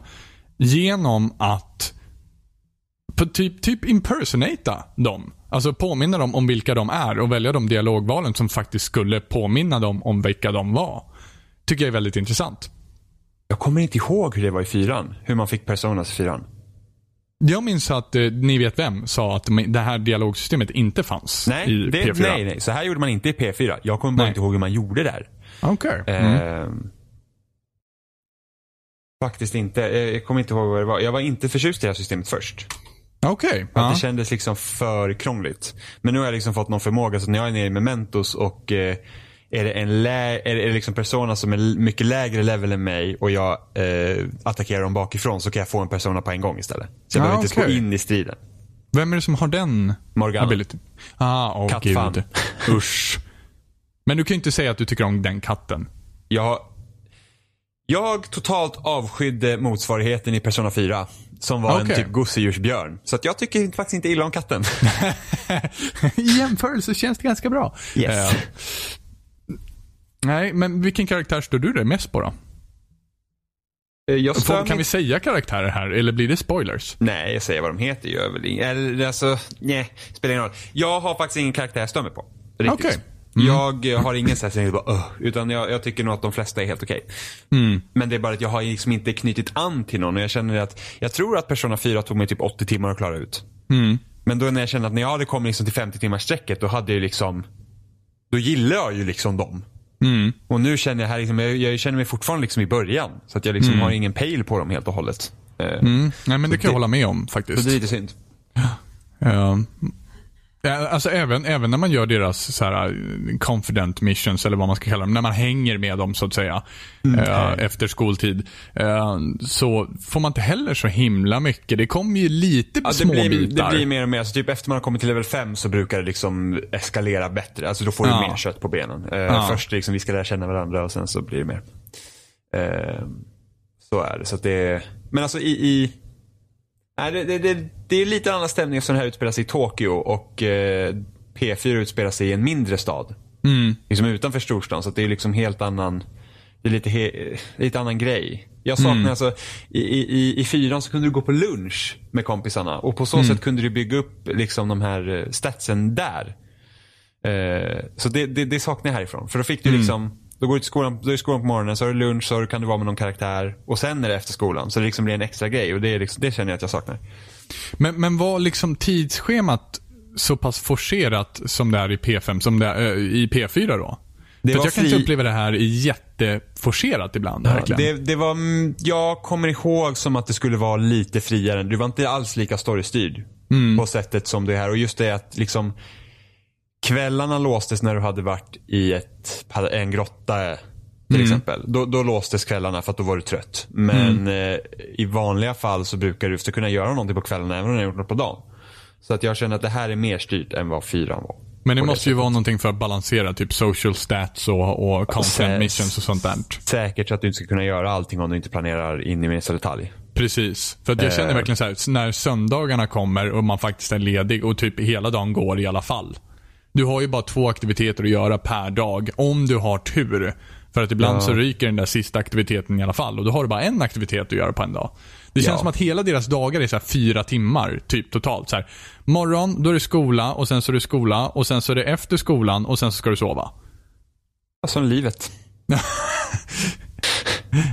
genom att typ, typ impersonata dem. Alltså påminna dem om vilka de är och välja de dialogvalen som faktiskt skulle påminna dem om vilka de var. Tycker jag är väldigt intressant. Jag kommer inte ihåg hur det var i fyran. Hur man fick personas i fyran. Jag minns att eh, Ni vet vem sa att de- det här dialogsystemet inte fanns Nej, i det, P4. nej, nej. Så här gjorde man inte i P4. Jag kommer bara Nej. inte ihåg hur man gjorde där. Okej. Mm. Ehm, faktiskt inte. Eh, Jag kommer inte ihåg vad det var. Jag var inte förtjust i det här systemet först. Okej. Att Ja. Det kändes liksom för krångligt. Men nu har jag liksom fått någon förmåga så när jag är nere i Mementos och eh, är det en lä- är det liksom persona som är mycket lägre level än mig och jag eh, attackerar dem bakifrån så kan jag få en persona på en gång istället. Så jag Ah, behöver inte okej. gå in i striden. Vem är det som har den Morgana. ability? Ah, åh Kattfan. gud. Usch. Men du kan ju inte säga att du tycker om den katten. Jag, jag totalt avskydde motsvarigheten i Persona 4. Som var Okej. en typ gosedjursbjörn. Så att jag tycker faktiskt inte illa om katten. I jämförelse känns det ganska bra. Yes. Eh, nej, men vilken karaktär står du dig mest på då? Eh, Jag Får, kan mig- vi säga karaktärer här, eller blir det spoilers? Nej, jag säger vad de heter gör väl. Eller alltså, nej, spelar ingen roll. Jag har faktiskt ingen karaktär jag stör mig på. Riktigt. Okej. Jag har ingen sån här bara, "Ugh", utan jag, jag tycker nog att de flesta är helt okej. Mm. Men det är bara att jag har liksom inte knutit an till någon och jag känner att, jag tror att Persona 4 tog mig typ 80 timmar att klara ut. Mm. Men då när jag kände att när jag hade kommit liksom till 50 timmars sträcket då hade jag liksom, då gillar jag ju liksom dem. Mm. Och nu känner jag här, liksom, jag, jag känner mig fortfarande liksom i början. Så att jag liksom har ingen pejl på dem helt och hållet. Eh, Mm. Nej, men det kan jag hålla med om Så faktiskt. det är lite synd. Ja. Ja, Alltså även, även när man gör deras så här, confident missions eller vad man ska kalla dem. När man hänger med dem så att säga. eh, efter skoltid. eh, så får man inte heller så himla mycket. Det kommer ju lite Ja, små blir, bitar. det blir mer och mer, så typ efter man har kommit till level 5 så brukar det liksom eskalera bättre. Alltså då får du Ja. mer kött på benen. Eh, Ja. Först liksom vi ska lära känna varandra och sen så blir det mer. Så är det. Så att det är, men alltså i, i nej, det, det, det, det är lite annan stämning eftersom det här utspelar sig i Tokyo och eh, P4 utspelar sig i en mindre stad. Mm. Liksom utanför storstan. Så det är liksom helt annan Det är lite, he, lite annan grej. Jag saknar mm. alltså, i, i, i fyran så kunde du gå på lunch med kompisarna och på så mm. sätt kunde du bygga upp liksom de här eh, statsen där. Eh, så det, det, det, saknar jag härifrån. För då fick du mm. liksom, då går du till skolan, då är skolan på morgonen, så har du lunch, så kan du vara med någon karaktär och sen är det efter skolan. Så det liksom blir en extra grej och det, är liksom, det känner jag att jag saknar. Men, men var liksom tidsschemat så pass forcerat som det är i P5, som det är äh, i P4 då? Det För jag fri... kan inte uppleva det här jätteforcerat ibland. Ja, det, det, var, mm, jag kommer ihåg som att det skulle vara lite friare. Du var inte alls lika storystyrd. Mm. På sättet som det är här. Och just det att liksom kvällarna låstes när du hade varit i ett, en grotta till mm. exempel. Då, då låstes kvällarna för att då var du trött. Men mm. eh, i vanliga fall så brukar du kunna göra någonting på kvällarna även om du har gjort något på dagen. Så att jag känner att det här är mer styrt än vad fyran var. Men det måste ju vara någonting för att balansera typ social stats och, och content missions och sånt där. Säkert så att du inte ska kunna göra allting om du inte planerar in i minsta detalj. Precis. För jag känner eh. verkligen så här, när söndagarna kommer och man faktiskt är ledig och typ hela dagen går i alla fall. Du har ju bara två aktiviteter att göra per dag, om du har tur. För att ibland ja. så ryker den där sista aktiviteten i alla fall och då har du bara en aktivitet att göra på en dag. Det känns ja. som att hela deras dagar är så fyra timmar typ totalt. Så här, morgon, då är det skola och sen så är det skola och sen så är det efter skolan och sen så ska du sova. Som livet.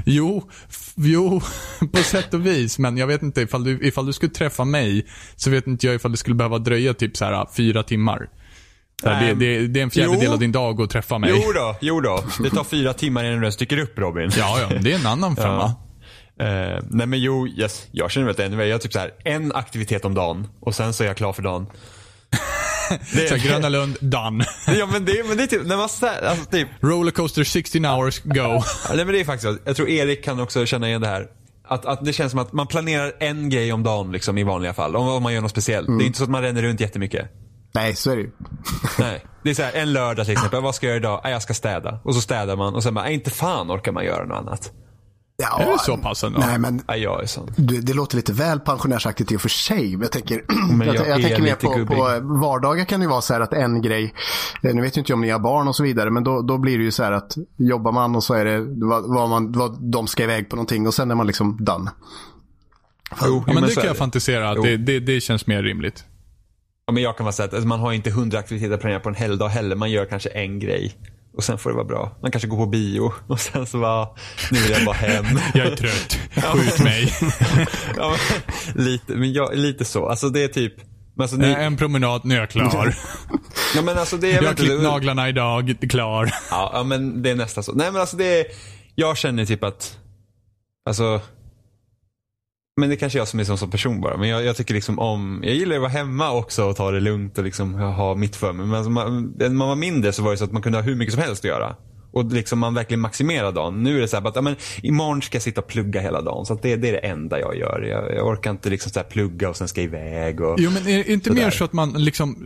jo, jo, på sätt och vis. Men jag vet inte ifall du, ifall du skulle träffa mig så vet inte jag ifall det skulle behöva dröja typ så här fyra timmar. Det, det, det, är en fjärdedel av din dag att träffa mig. Jo då, jo då. Det tar fyra timmar innan du ens dyker upp Robin. Ja, ja. Det är en annan femma. Ja. Uh, nej men jo, yes, jag känner väl att anyway, jag har typ så här, en aktivitet om dagen och sen så är jag klar för dagen. det, så Gröna Lund, done. ja men det, men det är typ, när man alltså, typ. Rollercoaster 16 hours, go. nej men det är faktiskt. Jag tror Erik kan också känna igen det här. Att, att det känns som att man planerar en grej om dagen liksom, i vanliga fall. Om, om man gör något speciellt. Mm. Det är inte så att man ränner runt jättemycket. Nej, så är det ju. Nej. Det är så här, en lördag till exempel. Vad ska jag göra idag? Jag ska städa. Och så städar man och sen bara, inte fan orkar man göra något annat. Ja, är det så pass ändå? Nej, men ja, jag är sån. Det, det låter lite väl pensionärsaktigt i och för sig. Men jag tänker, men jag, jag, jag tänker mer på, på, vardagar kan det vara så här att en grej, eh, nu vet jag inte om ni har barn och så vidare, men då, då blir det ju så här att jobbar man och så är det vad, vad, man, vad de ska iväg på någonting och sen är man liksom done. Jo, ja, men, det kan jag fantisera att det, det, det känns mer rimligt. Ja, men jag kan vara så att alltså, man har inte hundra aktiviteter planerade på en helgdag heller. Man gör kanske en grej. Och sen får det vara bra. Man kanske går på bio och sen så bara, nu vill jag bara hem. jag är trött, skjut mig. ja, men, lite, men jag, lite så. Alltså det är typ. Alltså, ni... En promenad, nu är jag klar. ja, men alltså, det är jag har klippt naglarna idag, klar. Ja, ja, men det är nästan så. Nej men alltså det är, jag känner typ att, alltså men det kanske är jag som är som, som person bara. Men jag, jag, tycker liksom om, jag gillar att vara hemma också och ta det lugnt och liksom ha mitt för mig. Men alltså man, när man var mindre så var det så att man kunde ha hur mycket som helst att göra. Och liksom man verkligen maximerar dagen. Nu är det så här att ja, men, imorgon ska jag sitta och plugga hela dagen. Så det, det, är det enda jag gör. Jag, jag orkar inte liksom så plugga och sen ska iväg. Och, jo, men är det inte mer så att man liksom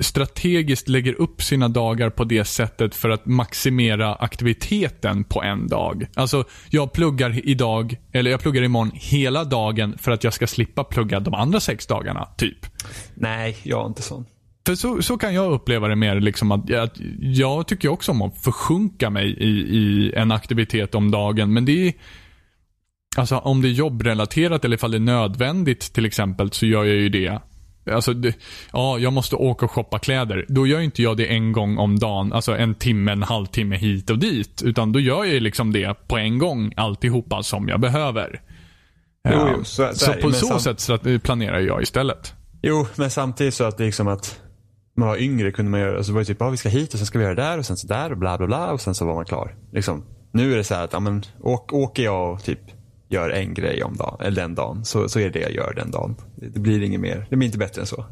strategiskt lägger upp sina dagar på det sättet för att maximera aktiviteten på en dag? Alltså, jag pluggar idag, eller jag pluggar imorgon hela dagen för att jag ska slippa plugga de andra sex dagarna, typ. Nej, jag är inte sån. För så, så kan jag uppleva det mer. Liksom att, att jag tycker också om att försjunka mig i, i en aktivitet om dagen. Men det är, alltså om det är jobbrelaterat eller ifall det är nödvändigt till exempel så gör jag ju det. Alltså, det, ja, jag måste åka och shoppa kläder. Då gör inte jag det en gång om dagen. Alltså en timme, en halvtimme hit och dit. Utan då gör jag liksom det på en gång alltihopa som jag behöver. Jo, jo, så, så, så på så sätt planerar jag istället. Jo, men samtidigt så att liksom att man var yngre kunde man göra, alltså var det typ, ah, vi ska hit och sen ska vi göra det där och sen så där och bla bla bla och sen så var man klar. Liksom. Nu är det så här att, ja, men, åk, åker jag och typ gör en grej om dagen, eller den dagen, så, så är det det jag gör den dagen. Det blir inget mer, det blir inte bättre än så.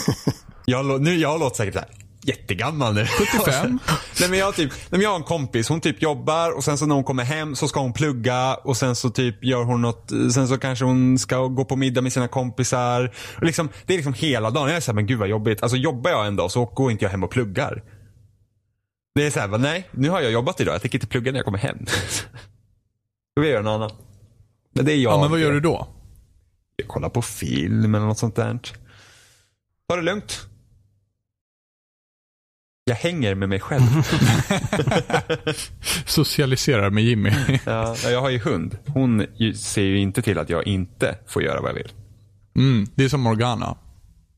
jag, nu, jag låter säkert så här, jättegammal nu. 75? nej, men jag, typ, nej, men jag har en kompis, hon typ jobbar och sen så när hon kommer hem så ska hon plugga och sen så typ gör hon något, sen så kanske hon ska gå på middag med sina kompisar. Och liksom, det är liksom hela dagen. Jag är såhär, men gud vad jobbigt. Alltså jobbar jag en dag så går inte jag hem och pluggar. Det är såhär, nej nu har jag jobbat idag, jag tänker inte plugga när jag kommer hem. Då vill jag göra något annat. Men det är jag. Ja, men vad gör du då? Jag kollar på film eller något sånt där. Ta det lugnt. Jag hänger med mig själv. Socialiserar med Jimmy. ja, jag har ju hund. Hon ser ju inte till att jag inte får göra vad jag vill. Mm, det är som Morgana.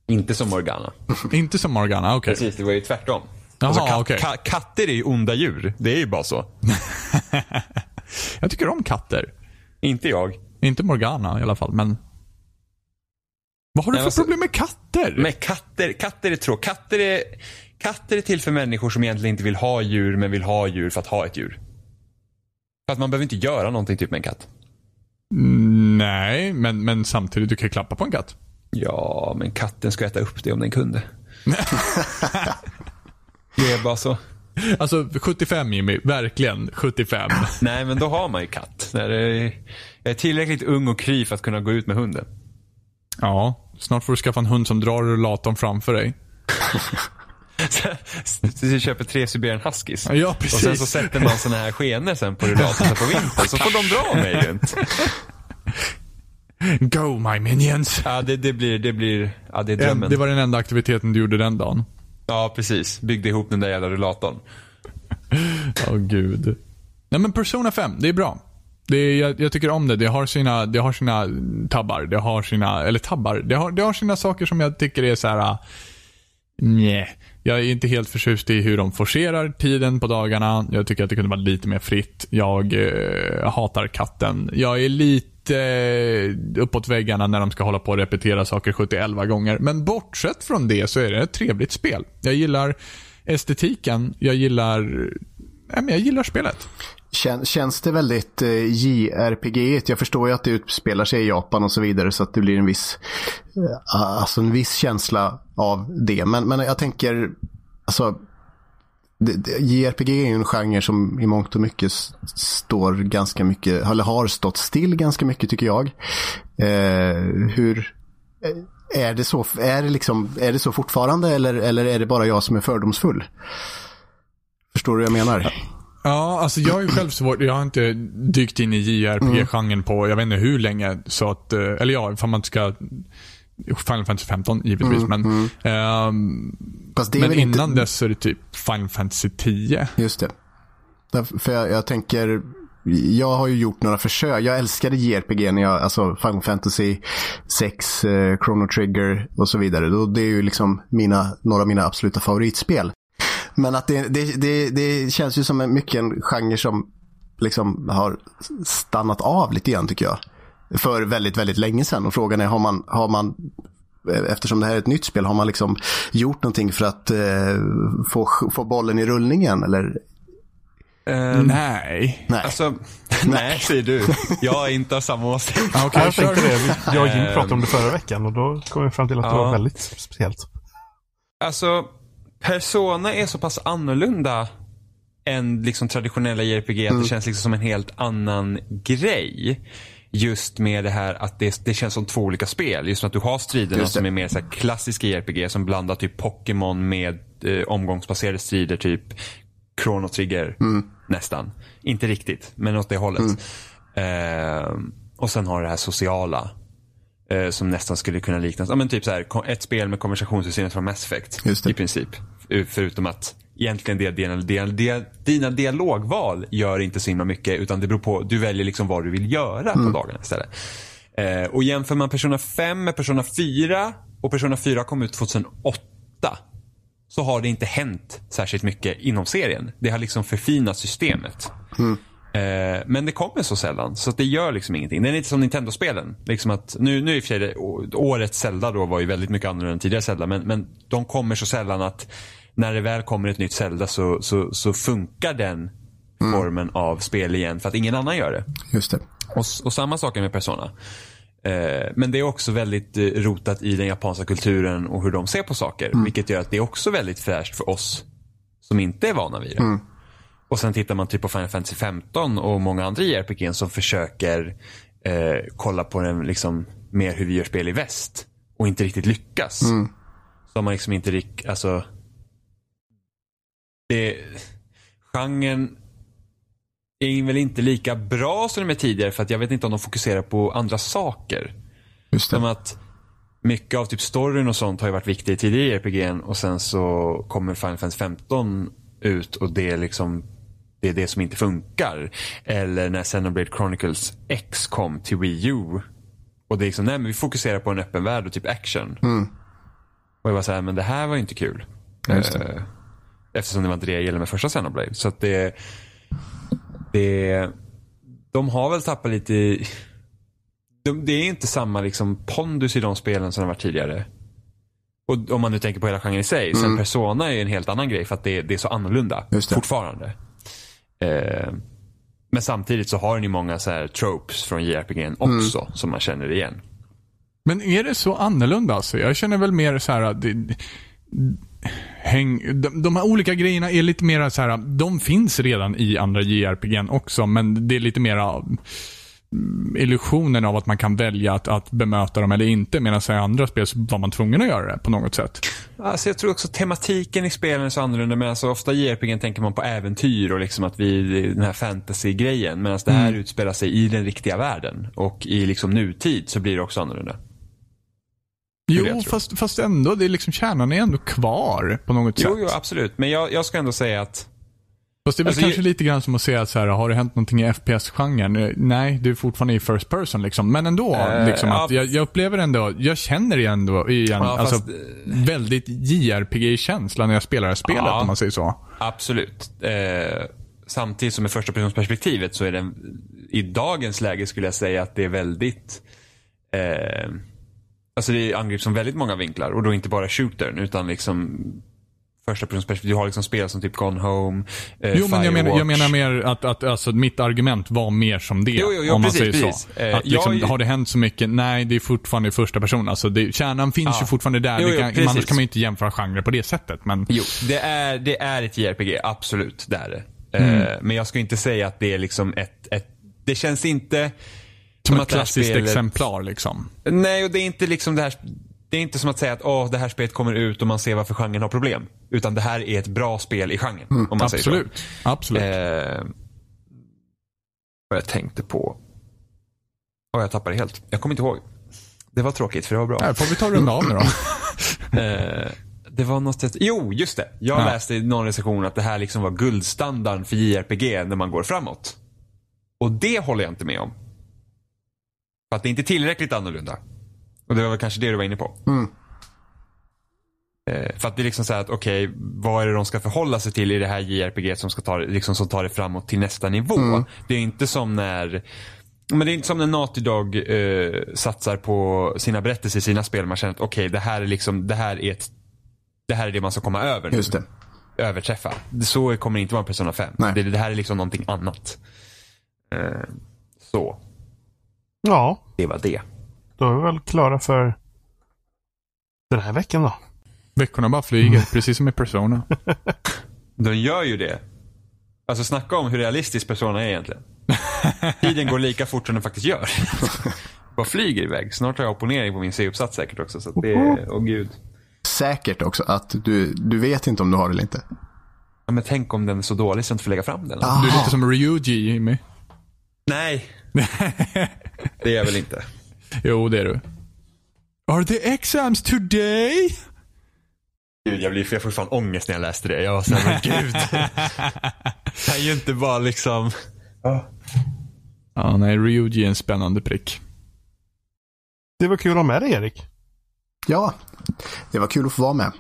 Inte som Morgana. inte som Morgana, okej. Okay. Precis, det var ju tvärtom. Jaha, alltså, kat okay. ka katter är ju onda djur. Det är ju bara så. jag tycker om katter. Inte jag. Inte Morgana i alla fall, men vad har du för alltså, problem med katter? Med katter, katter är tråkigt. Katter är, katter är till för människor som egentligen inte vill ha djur, men vill ha djur för att ha ett djur. För att man behöver inte göra någonting typ med en katt. Mm, nej, men, men samtidigt, du kan klappa på en katt. Ja, men katten ska äta upp det om den kunde. det är bara så. Alltså 75 Jimmy, verkligen 75. Nej, men då har man ju katt. Jag är tillräckligt ung och kry för att kunna gå ut med hunden. Ja, snart får du skaffa en hund som drar rullatorn framför dig. du köper tre Siberian Huskies. Ja, precis. Och sen så sätter man såna här skenor sen på rullatorn på vintern. Så får de dra mig runt. Go my minions. Ja, det, det, blir, det blir, ja det är drömmen. Det var den enda aktiviteten du gjorde den dagen. Ja, precis. Byggde ihop den där jävla rullatorn. Åh oh, gud. Nej men Persona 5, det är bra. Det är, jag, jag, tycker om det. Det har sina, det har sina tabbar. Det har sina, eller tabbar. Det har, det har sina saker som jag tycker är så här. Nej. Jag är inte helt förtjust i hur de forcerar tiden på dagarna. Jag tycker att det kunde vara lite mer fritt. Jag eh, hatar katten. Jag är lite lite eh, uppåt väggarna när de ska hålla på och repetera saker 71 gånger. Men bortsett från det så är det ett trevligt spel. Jag gillar estetiken. Jag gillar, eh, nej, jag gillar spelet. Känns det väldigt eh, JRPG? Jag förstår ju att det utspelar sig i Japan och så vidare så att det blir en viss, eh, alltså en viss känsla av det. Men, men jag tänker, alltså JRPG är ju en genre som i mångt och mycket står ganska mycket, eller har stått still ganska mycket tycker jag. Eh, hur, eh, är det, så, är, det liksom, är det så fortfarande eller, eller är det bara jag som är fördomsfull? Förstår du vad jag menar? Ja, alltså jag är ju själv svår, Jag har inte dykt in i JRPG-genren på jag vet inte hur länge. Så att, eh, eller ja, ifall man ska Final Fantasy 15 givetvis. Mm, men mm. Um, men innan inte... dess så är det typ Final Fantasy 10. Just det. För jag, jag, tänker, jag har ju gjort några försök. Jag älskade JRPG när jag, alltså Final Fantasy 6, eh, Chrono Trigger och så vidare. Det är ju liksom mina, några av mina absoluta favoritspel. Men att det, det, det, det känns ju som en, mycket en genre som liksom har stannat av lite grann tycker jag. För väldigt, väldigt länge sedan. Och frågan är, har man, har man eftersom det här är ett nytt spel, har man liksom gjort någonting för att eh, få, få bollen i rullningen? Eller? Uh, nej. Nej. Alltså, nej, säger du. Jag är inte av samma åsikt. okay, jag tänkte det. Jag och Jim pratade om det förra veckan och då kom vi fram till att det var väldigt speciellt. Alltså, Persona är så pass annorlunda än liksom traditionella JRPG mm. att det mm. känns liksom som en helt annan grej. Just med det här att det, det känns som två olika spel. Just att du har striderna som är mer så klassiska JRPG som blandar typ Pokémon med eh, omgångsbaserade strider. Typ Chrono Trigger mm. nästan. Inte riktigt, men åt det hållet. Mm. Eh, och sen har du det här sociala eh, som nästan skulle kunna liknas. Ja, men typ så här, ett spel med konversationssystemet från Mass Effect. I princip. Förutom att egentligen det, dina, dina, dina dialogval gör inte så himla mycket utan det beror på, du väljer liksom vad du vill göra mm. på dagarna istället. Eh, och jämför man Persona 5 med Persona 4 och Persona 4 kom ut 2008 så har det inte hänt särskilt mycket inom serien. Det har liksom förfinat systemet. Mm. Eh, men det kommer så sällan, så det gör liksom ingenting. Det är lite som Nintendo-spelen. Liksom nu, nu i och för sig, årets Zelda då var ju väldigt mycket annorlunda än tidigare Zelda, men, men de kommer så sällan att när det väl kommer ett nytt Zelda så, så, så funkar den mm. formen av spel igen för att ingen annan gör det. Just det. Och, och samma sak med Persona. Eh, men det är också väldigt eh, rotat i den japanska kulturen och hur de ser på saker. Mm. Vilket gör att det är också väldigt fräscht för oss som inte är vana vid det. Mm. Och sen tittar man typ på Final Fantasy 15 och många andra JRPG som försöker eh, kolla på den liksom mer hur vi gör spel i väst och inte riktigt lyckas. Mm. Så har man liksom inte riktigt, alltså det, genren är väl inte lika bra som de är tidigare för att jag vet inte om de fokuserar på andra saker. Just det. Som att mycket av typ storyn och sånt har ju varit viktigt tidigare i RPG'n och sen så kommer Final Fantasy 15 ut och det är liksom det är det som inte funkar. Eller när Xenoblade Chronicles X kom till Wii U. Och det är liksom, nej men vi fokuserar på en öppen värld och typ action. Mm. Och jag var så här, men det här var ju inte kul. Just det. Eh, Eftersom det var inte det jag gillade med första Xenoblade. Så att det, det, de har väl tappat lite, i- de, det är inte samma liksom pondus i de spelen som det var tidigare. Och om man nu tänker på hela genren i sig. Sen Persona är ju en helt annan grej för att det, det är så annorlunda Just det. fortfarande. Eh, men samtidigt så har den ju många så här tropes från JRPG också som man känner igen. Men är det så annorlunda alltså? Jag känner väl mer så här att det, häng, de, de här olika grejerna är lite mer så här, de finns redan i andra JRPG också, men det är lite mera mm, illusionen av att man kan välja att, att bemöta dem eller inte, medan i andra spel så var man tvungen att göra det på något sätt. Alltså jag tror också tematiken i spelen är så annorlunda. Men alltså ofta i JRPG tänker man på äventyr och liksom att vi, den här fantasy-grejen. Medan det här utspelar sig i den riktiga världen. Och i liksom nutid så blir det också annorlunda. Det det Jo, jag fast, fast ändå, det är liksom, kärnan är ändå kvar på något Jo, sätt. jo, absolut. Men jag, jag ska ändå säga att Fast det är väl Alltså, kanske jag- lite grann som att säga att så här, har det hänt någonting i FPS-genren? Nej, du är fortfarande i first person liksom. Men ändå, Eh, liksom ja, att jag, jag upplever ändå, jag känner igen, ändå, igen Ja, alltså, fast, eh, väldigt JRPG-känsla när jag spelar det här spelet Ja. om man säger så. absolut. Eh, samtidigt som i första personsperspektivet så är den i dagens läge skulle jag säga att det är väldigt eh, Alltså det angrips som väldigt många vinklar och då inte bara shootern utan liksom första personsperspektiv. Du har liksom spel som typ Gone Home, eh, Jo, men jag menar, jag menar mer att, att alltså, mitt argument var mer som det. Jo, jo, jo, om man precis, säger precis. så. Eh, Att liksom, jag- Har det hänt så mycket? Nej, det är fortfarande i första person. Alltså, det, kärnan finns Ja. ju fortfarande där. Jo, jo, kan, precis. annars kan man ju inte jämföra genrer på det sättet. Men, Jo, det är, det är ett JRPG, absolut. Det är det. Mm. Eh, men jag ska inte säga att det är liksom ett, ett det känns inte som ett klassiskt spelet- exemplar liksom. Nej, och det är inte liksom det här det är inte som att säga att Åh, det här spelet kommer ut och man ser varför genren har problem. Utan det här är ett bra spel i genren. om man säger så. Absolut. Absolut. Eh, vad jag tänkte på. Och jag tappade helt. Jag kommer inte ihåg. Det var tråkigt för det var bra. Här får vi ta runda av nu då. Eh, det var något jag... Jo, just det. Jag Ja. läste i någon recension att det här liksom var guldstandarden för JRPG när man går framåt. Och det håller jag inte med om. För att det är inte tillräckligt annorlunda. Och det var väl kanske det du var inne på. Mm. Eh, för att det är liksom så här att okej, vad är det de ska förhålla sig till i det här JRPG som ska ta, liksom, som tar det framåt till nästa nivå. Det är inte som när men det är inte som när Naughty Dog eh, satsar på sina berättelser i sina spel. Man känner att okej, det här är liksom, det här är ett, det här är det man ska komma över nu. Just det. Överträffa. Så kommer det inte vara Persona 5. Nej. Det, det här är liksom någonting annat. Eh, så, Ja, det var det. då är vi väl klara för den här veckan då. Veckorna bara flyger, precis som i Persona. De gör ju det. Alltså snacka om hur realistisk Persona är egentligen. Tiden går lika fort som den faktiskt gör. Bara flyger iväg. Snart har jag opponering på min C-uppsats säkert också. Så att det är, åh gud. Säkert också att du, du vet inte om du har det eller inte. Ja, men tänk om den är så dålig så jag inte får lägga fram den. Du är lite som Ryuji, Jimmy. Nej. Det är jag väl inte. Jo, det är du. Are the exams today? Gud, jag, blir, jag får fan ångest när jag läste det. Jag var såhär, men gud. Det är ju inte bara liksom... Ja, nej, Ryuji är en spännande prick. Det var kul att ha med dig Erik. Ja, det var kul att få vara med.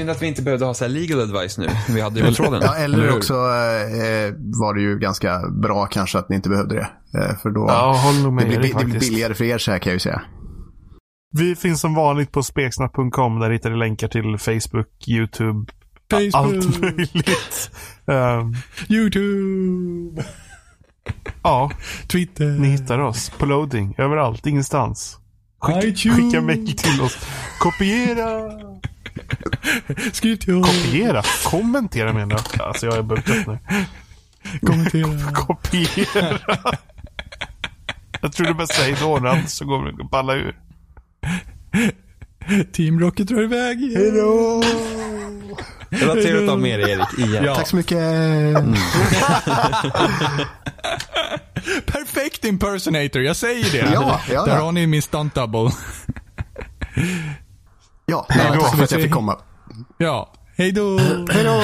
Synd att vi inte behövde ha så här legal advice nu. Vi hade ju på tråden. Ja, eller, hur? också eh, var det ju ganska bra kanske att ni inte behövde det. Eh, för då, Ja, håll nog med det, blir, bi- det blir billigare för er så här kan jag ju säga. Vi finns som vanligt på speksnack.com. Där hittar ni länkar till Facebook, YouTube, Facebook. allt möjligt. Ehm, YouTube. ja, Twitter. ni hittar oss på loading överallt, ingenstans. iTunes. Skicka mejl till oss. Kopiera! Skriv till oss. Kopiera? Kommentera menar jag. Alltså jag är bögt nu. Kommentera. Kopiera. Jag tror du bara säger då annars så går vi balla ur. Team Rocket drar iväg. Hejdå. Det var trevligt att ha med dig Erik igen. Ja. Tack så mycket. Perfekt impersonator, jag säger det. Ja, ja, Där ja. har ni min stunt double. Ja, tack för att jag fick komma. Ja, hej då! Hej då!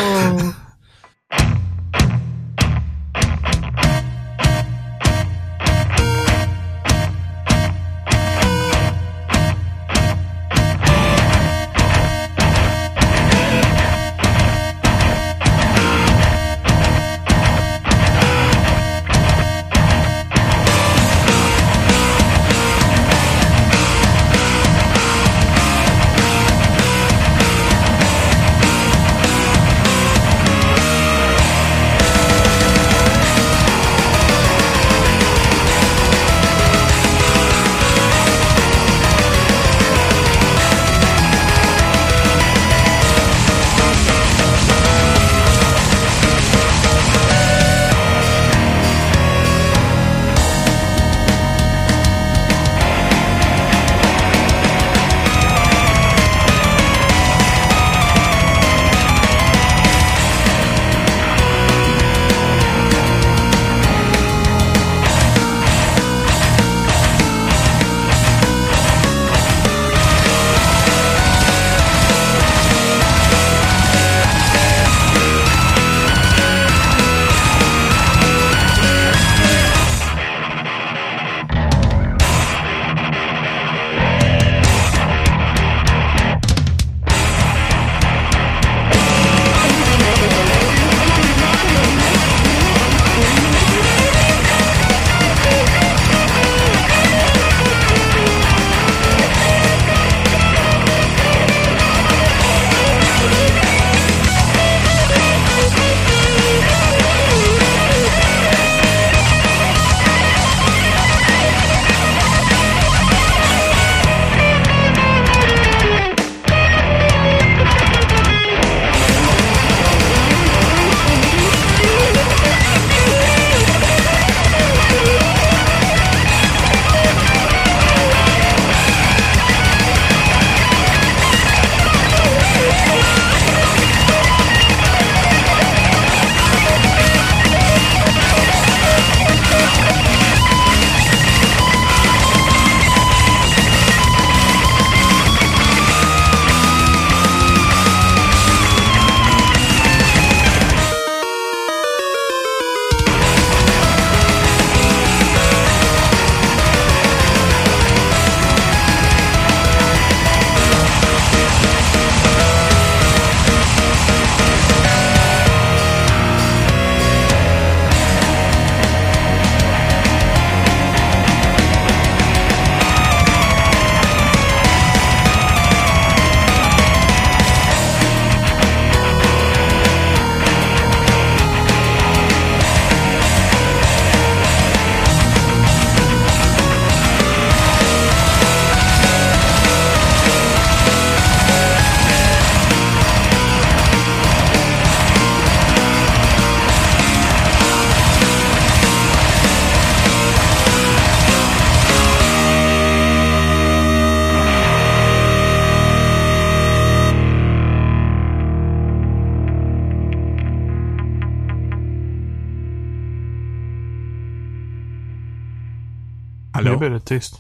Nu blir det tyst.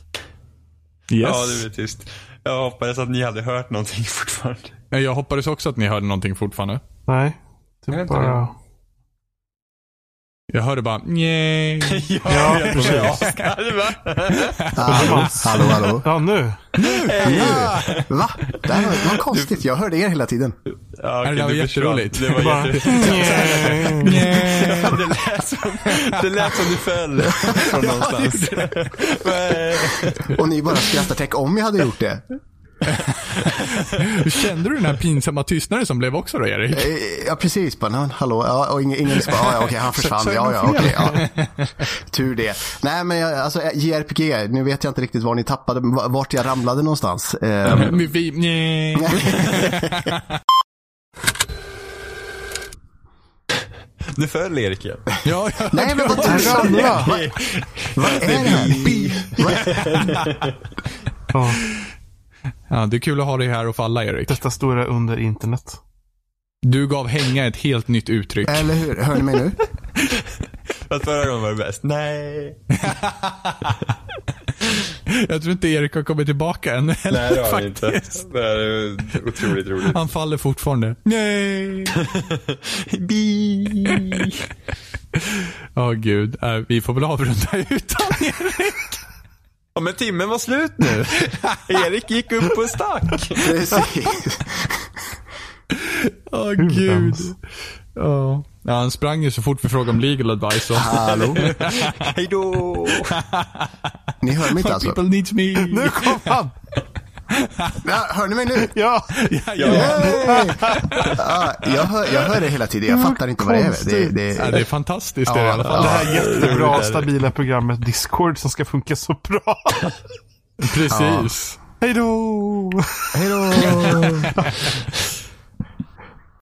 Yes. Ja, det blev tyst. Jag hoppades att ni hade hört någonting fortfarande. Jag hoppades också att ni hörde någonting fortfarande. Nej. Typ inte bara... Jag hörde bara nej. Ja, precis. Hallå, hallå, hallå. Ja, nu. Ja, va? Det här var, var konstigt. Jag hörde er hela tiden. Ja, Det okej, där var jätteroligt. Det var Bara... jätte... det, lät som, det lät som du föll från någonstans. Och ni bara skrattar. Tänk om jag hade gjort det. Kände du den här pinsamma tystnaden som blev också då Erik? Eh, Ja, precis. Bara, "Nej, hallå. Ja, och ingen, ingen bara, ja, ja, okej, han försvann. så är Ja, det ja, okej. ja. Tur det. Nej, men jag, alltså eh, JRPG, nu vet jag inte riktigt var ni tappade, vart jag ramlade någonstans. Eh, Men vi, nej. Du föll Erik igen. Ja, ja. Nej, men vad tusan. ramlade. Vad är det här? Ja, det är kul att ha dig här och falla Erik. detta stora under internet. Du gav hänga ett helt nytt uttryck. Eller hur? Hör ni mig nu? Fast förra gången var det bäst. Nej. Jag tror inte Erik har kommit tillbaka än. Nej, det har han inte. Det är otroligt roligt. Han faller fortfarande. Nej! Bi. Åh gud, äh, vi får väl avrunda utan Erik. Ja, men timmen var slut nu. Erik gick upp och stack. Precis. Åh gud. Ja. Ja, han sprang ju så fort vi frågade om legal advice. Och... Hallå? Hej då. Ni hör mig inte alltså? People needs me. Nu kom han! Ja, hör ni mig nu? Ja! Ja, ja. Ja, jag, hör, jag hör det hela tiden. Jag fattar inte vad det är. Det, det, Ja, det är fantastiskt det i alla Det fall. här jättebra, stabila programmet Discord som ska funka så bra. Precis. Hej då! Hej då!